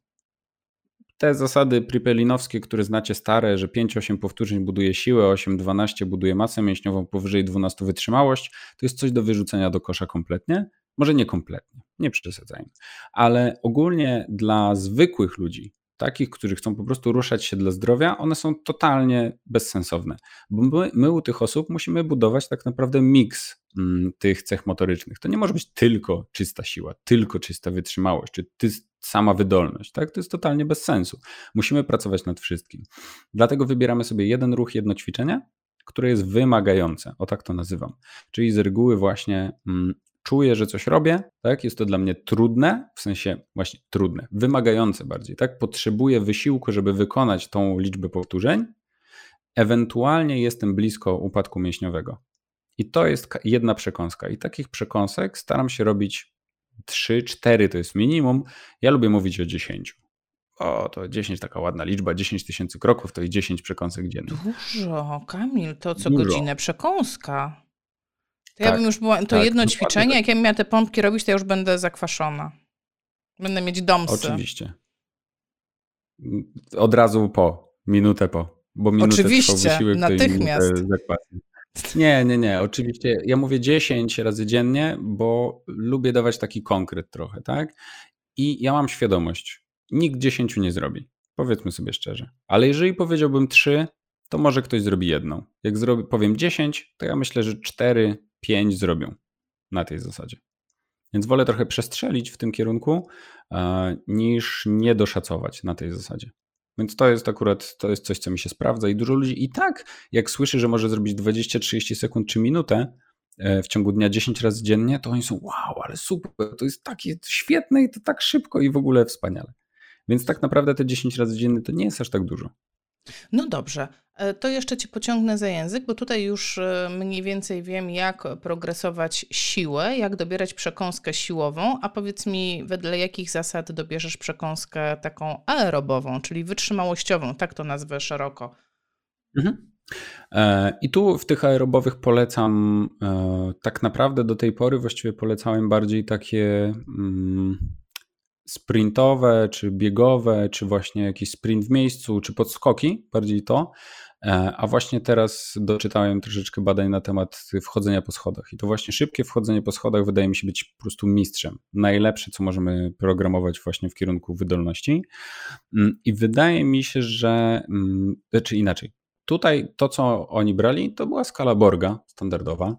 te zasady pripelinowskie, które znacie stare, że 5-8 powtórzeń buduje siłę, 8-12 buduje masę mięśniową, powyżej 12 wytrzymałość, to jest coś do wyrzucenia do kosza kompletnie. Może nie kompletnie, nie przesadzajmy, ale ogólnie dla zwykłych ludzi takich, którzy chcą po prostu ruszać się dla zdrowia, one są totalnie bezsensowne. Bo my, my u tych osób musimy budować tak naprawdę miks mm, tych cech motorycznych. To nie może być tylko czysta siła, tylko czysta wytrzymałość, czy ty, sama wydolność. Tak? To jest totalnie bez sensu. Musimy pracować nad wszystkim. Dlatego wybieramy sobie jeden ruch, jedno ćwiczenie, które jest wymagające, o tak to nazywam. Czyli z reguły właśnie mm, czuję, że coś robię, tak? Jest to dla mnie trudne, w sensie właśnie trudne, wymagające bardziej, tak? Potrzebuję wysiłku, żeby wykonać tą liczbę powtórzeń. Ewentualnie jestem blisko upadku mięśniowego. I to jest jedna przekąska. I takich przekąsek staram się robić 3, 4 to jest minimum. Ja lubię mówić o 10. O, to 10 taka ładna liczba, 10 tysięcy kroków to i 10 przekąsek dziennie.
Dużo, Kamil, to co Dużo. godzinę przekąska. To tak, ja bym już była, to tak, jedno ćwiczenie, tak. jak ja bym miała te pompki robić, to ja już będę zakwaszona. Będę mieć domsy.
Oczywiście. Od razu po, minutę po. Bo minutę
Oczywiście, natychmiast.
Nie, nie, nie. Oczywiście ja mówię 10 razy dziennie, bo lubię dawać taki konkret trochę, tak? I ja mam świadomość, nikt 10 nie zrobi. Powiedzmy sobie szczerze. Ale jeżeli powiedziałbym 3, to może ktoś zrobi jedną. Jak powiem 10, to ja myślę, że 4, 5 zrobią na tej zasadzie. Więc wolę trochę przestrzelić w tym kierunku, e, niż nie doszacować na tej zasadzie. Więc to jest akurat to jest coś, co mi się sprawdza i dużo ludzi i tak, jak słyszy, że może zrobić 20-30 sekund czy minutę e, w ciągu dnia 10 razy dziennie, to oni są wow, ale super, to jest takie świetne i to tak szybko i w ogóle wspaniale. Więc tak naprawdę te 10 razy dziennie to nie jest aż tak dużo.
No dobrze, e, to jeszcze Cię pociągnę za język, bo tutaj już e, mniej więcej wiem, jak progresować siłę, jak dobierać przekąskę siłową, a powiedz mi, wedle jakich zasad dobierzesz przekąskę taką aerobową, czyli wytrzymałościową, tak to nazwę szeroko. Mhm.
E, I tu w tych aerobowych polecam, tak naprawdę do tej pory właściwie polecałem bardziej takie mm, sprintowe, czy biegowe, czy właśnie jakiś sprint w miejscu, czy podskoki, bardziej to. E, a właśnie teraz doczytałem troszeczkę badań na temat wchodzenia po schodach. I to właśnie szybkie wchodzenie po schodach wydaje mi się być po prostu mistrzem. Najlepsze, co możemy programować właśnie w kierunku wydolności. Mm, I wydaje mi się, że, mm, czy znaczy inaczej, tutaj to, co oni brali, to była skala Borga standardowa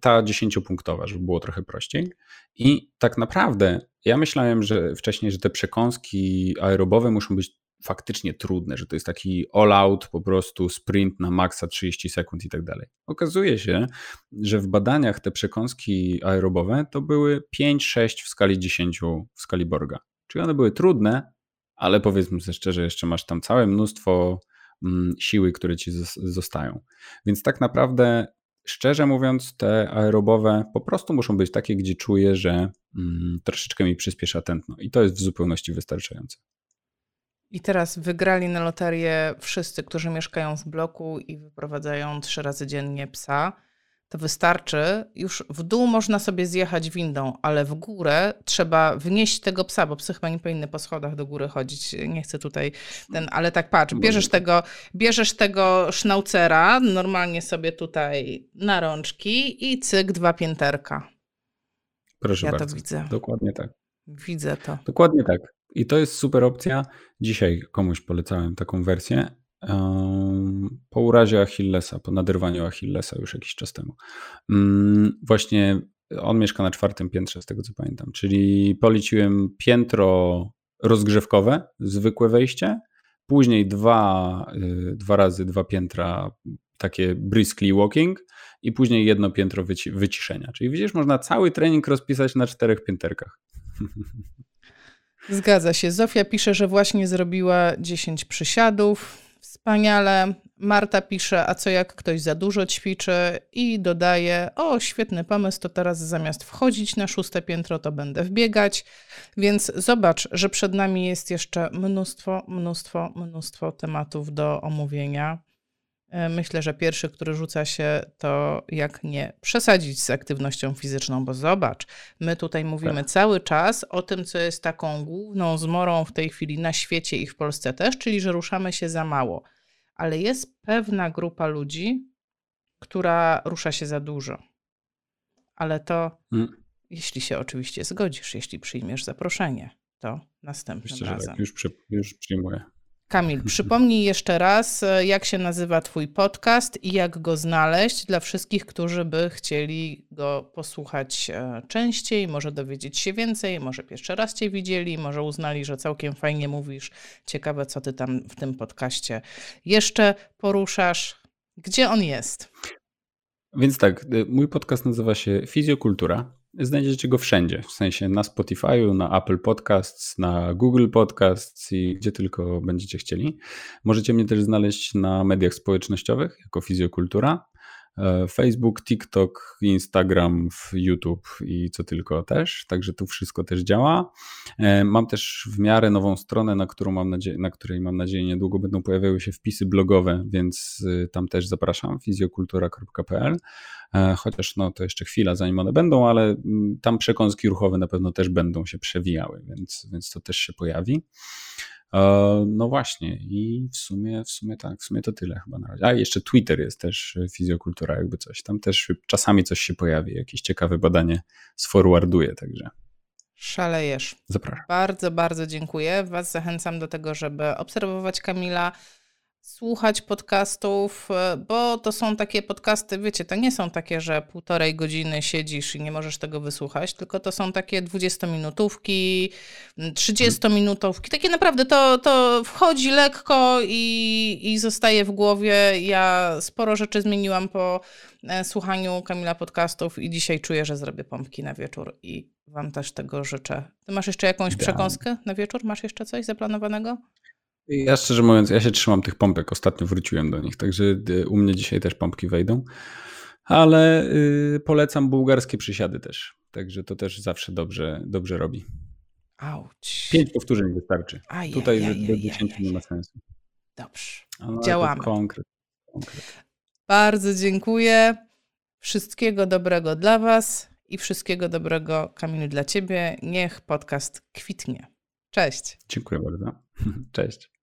ta dziesięciopunktowa, żeby było trochę prościej. I tak naprawdę ja myślałem, że wcześniej, że te przekąski aerobowe muszą być faktycznie trudne, że to jest taki all-out po prostu sprint na maksa 30 sekund i tak dalej. Okazuje się, że w badaniach te przekąski aerobowe to były 5-6 w skali 10 w skali Borga. Czyli one były trudne, ale powiedzmy sobie szczerze, jeszcze masz tam całe mnóstwo mm, siły, które ci zostają. Więc tak naprawdę Szczerze mówiąc, te aerobowe po prostu muszą być takie, gdzie czuję, że mm, troszeczkę mi przyspiesza tętno i to jest w zupełności wystarczające.
I teraz wygrali na loterię wszyscy, którzy mieszkają w bloku i wyprowadzają trzy razy dziennie psa to wystarczy. Już w dół można sobie zjechać windą, ale w górę trzeba wnieść tego psa, bo psy chyba nie powinny po schodach do góry chodzić. Nie chcę tutaj ten, ale tak patrz, bierzesz tego, bierzesz tego sznaucera, normalnie sobie tutaj na rączki i cyk, dwa pięterka.
Proszę ja bardzo. to widzę. Dokładnie tak.
Widzę to.
Dokładnie tak. I to jest super opcja. Dzisiaj komuś polecałem taką wersję po urazie Achillesa, po naderwaniu Achillesa już jakiś czas temu. Mm, właśnie on mieszka na czwartym piętrze, z tego co pamiętam, czyli poleciłem piętro rozgrzewkowe, zwykłe wejście, później dwa, y, dwa razy dwa piętra takie briskly walking i później jedno piętro wyci wyciszenia. Czyli widzisz, można cały trening rozpisać na czterech pięterkach. [LAUGHS]
Zgadza się. Zofia pisze, że właśnie zrobiła 10 przysiadów. Wspaniale. Marta pisze, a co jak ktoś za dużo ćwiczy i dodaje, o świetny pomysł, to teraz zamiast wchodzić na szóste piętro, to będę wbiegać. Więc zobacz, że przed nami jest jeszcze mnóstwo, mnóstwo, mnóstwo tematów do omówienia. E, myślę, że pierwszy, który rzuca się, to jak nie przesadzić z aktywnością fizyczną, bo zobacz, my tutaj mówimy tak. cały czas o tym, co jest taką główną zmorą w tej chwili na świecie i w Polsce też, czyli że ruszamy się za mało. Ale jest pewna grupa ludzi, która rusza się za dużo. Ale to, hmm. jeśli się oczywiście zgodzisz, jeśli przyjmiesz zaproszenie, to następnym
Myślę,
razem.
Że tak. już, przy, już przyjmuję.
Kamil, przypomnij jeszcze raz, e, jak się nazywa Twój podcast i jak go znaleźć dla wszystkich, którzy by chcieli go posłuchać e, częściej, może dowiedzieć się więcej, może pierwszy raz Cię widzieli, może uznali, że całkiem fajnie mówisz. Ciekawe, co Ty tam w tym podcaście jeszcze poruszasz. Gdzie on jest?
Więc tak, y, mój podcast nazywa się Fizjokultura. Znajdziecie go wszędzie, w sensie na Spotify'u, na Apple Podcasts, na Google Podcasts i gdzie tylko będziecie chcieli. Możecie mnie też znaleźć na mediach społecznościowych jako Fizjokultura. E, Facebook, TikTok, Instagram, YouTube i co tylko też. Także tu wszystko też działa. E, mam też w miarę nową stronę, na, którą mam nadzieję, na której mam nadzieję niedługo będą pojawiały się wpisy blogowe, więc y, tam też zapraszam fizjokultura.pl. E, chociaż no to jeszcze chwila zanim one będą, ale mm, tam przekąski ruchowe na pewno też będą się przewijały, więc, więc to też się pojawi. E, no właśnie i w sumie, w sumie tak, w sumie to tyle chyba na razie. A jeszcze Twitter jest też e, fizjokultura, jakby coś. Tam też czasami coś się pojawi, jakieś ciekawe badanie sforwarduję, także.
Szalejesz.
Zapraszam.
Bardzo, bardzo dziękuję. Was zachęcam do tego, żeby obserwować Kamila, słuchać podcastów, e, bo to są takie podcasty, wiecie, to nie są takie, że półtorej godziny siedzisz i nie możesz tego wysłuchać, tylko to są takie 20-minutówki, 30-minutówki. Takie naprawdę to, to wchodzi lekko i, i zostaje w głowie. Ja sporo rzeczy zmieniłam po e, słuchaniu Kamila podcastów i dzisiaj czuję, że zrobię pompki na wieczór i Wam też tego życzę. Ty masz jeszcze jakąś przekąskę na wieczór? Masz jeszcze coś zaplanowanego?
Ja szczerze mówiąc, ja się trzymam tych pompek. Ostatnio wróciłem do nich, także y, u mnie dzisiaj też pompki wejdą. Ale y, polecam bułgarskie przysiady też. Także to też zawsze dobrze, dobrze robi.
Auć.
Pięć powtórzeń wystarczy. Aj, Tutaj aj, do dziesięciu nie ma sensu.
Dobrze. Ale Działamy.
Konkret, konkret.
Bardzo dziękuję. Wszystkiego dobrego dla Was i wszystkiego dobrego, Kamilu, dla Ciebie. Niech podcast kwitnie. Cześć.
Dziękuję bardzo. [LAUGHS] Cześć.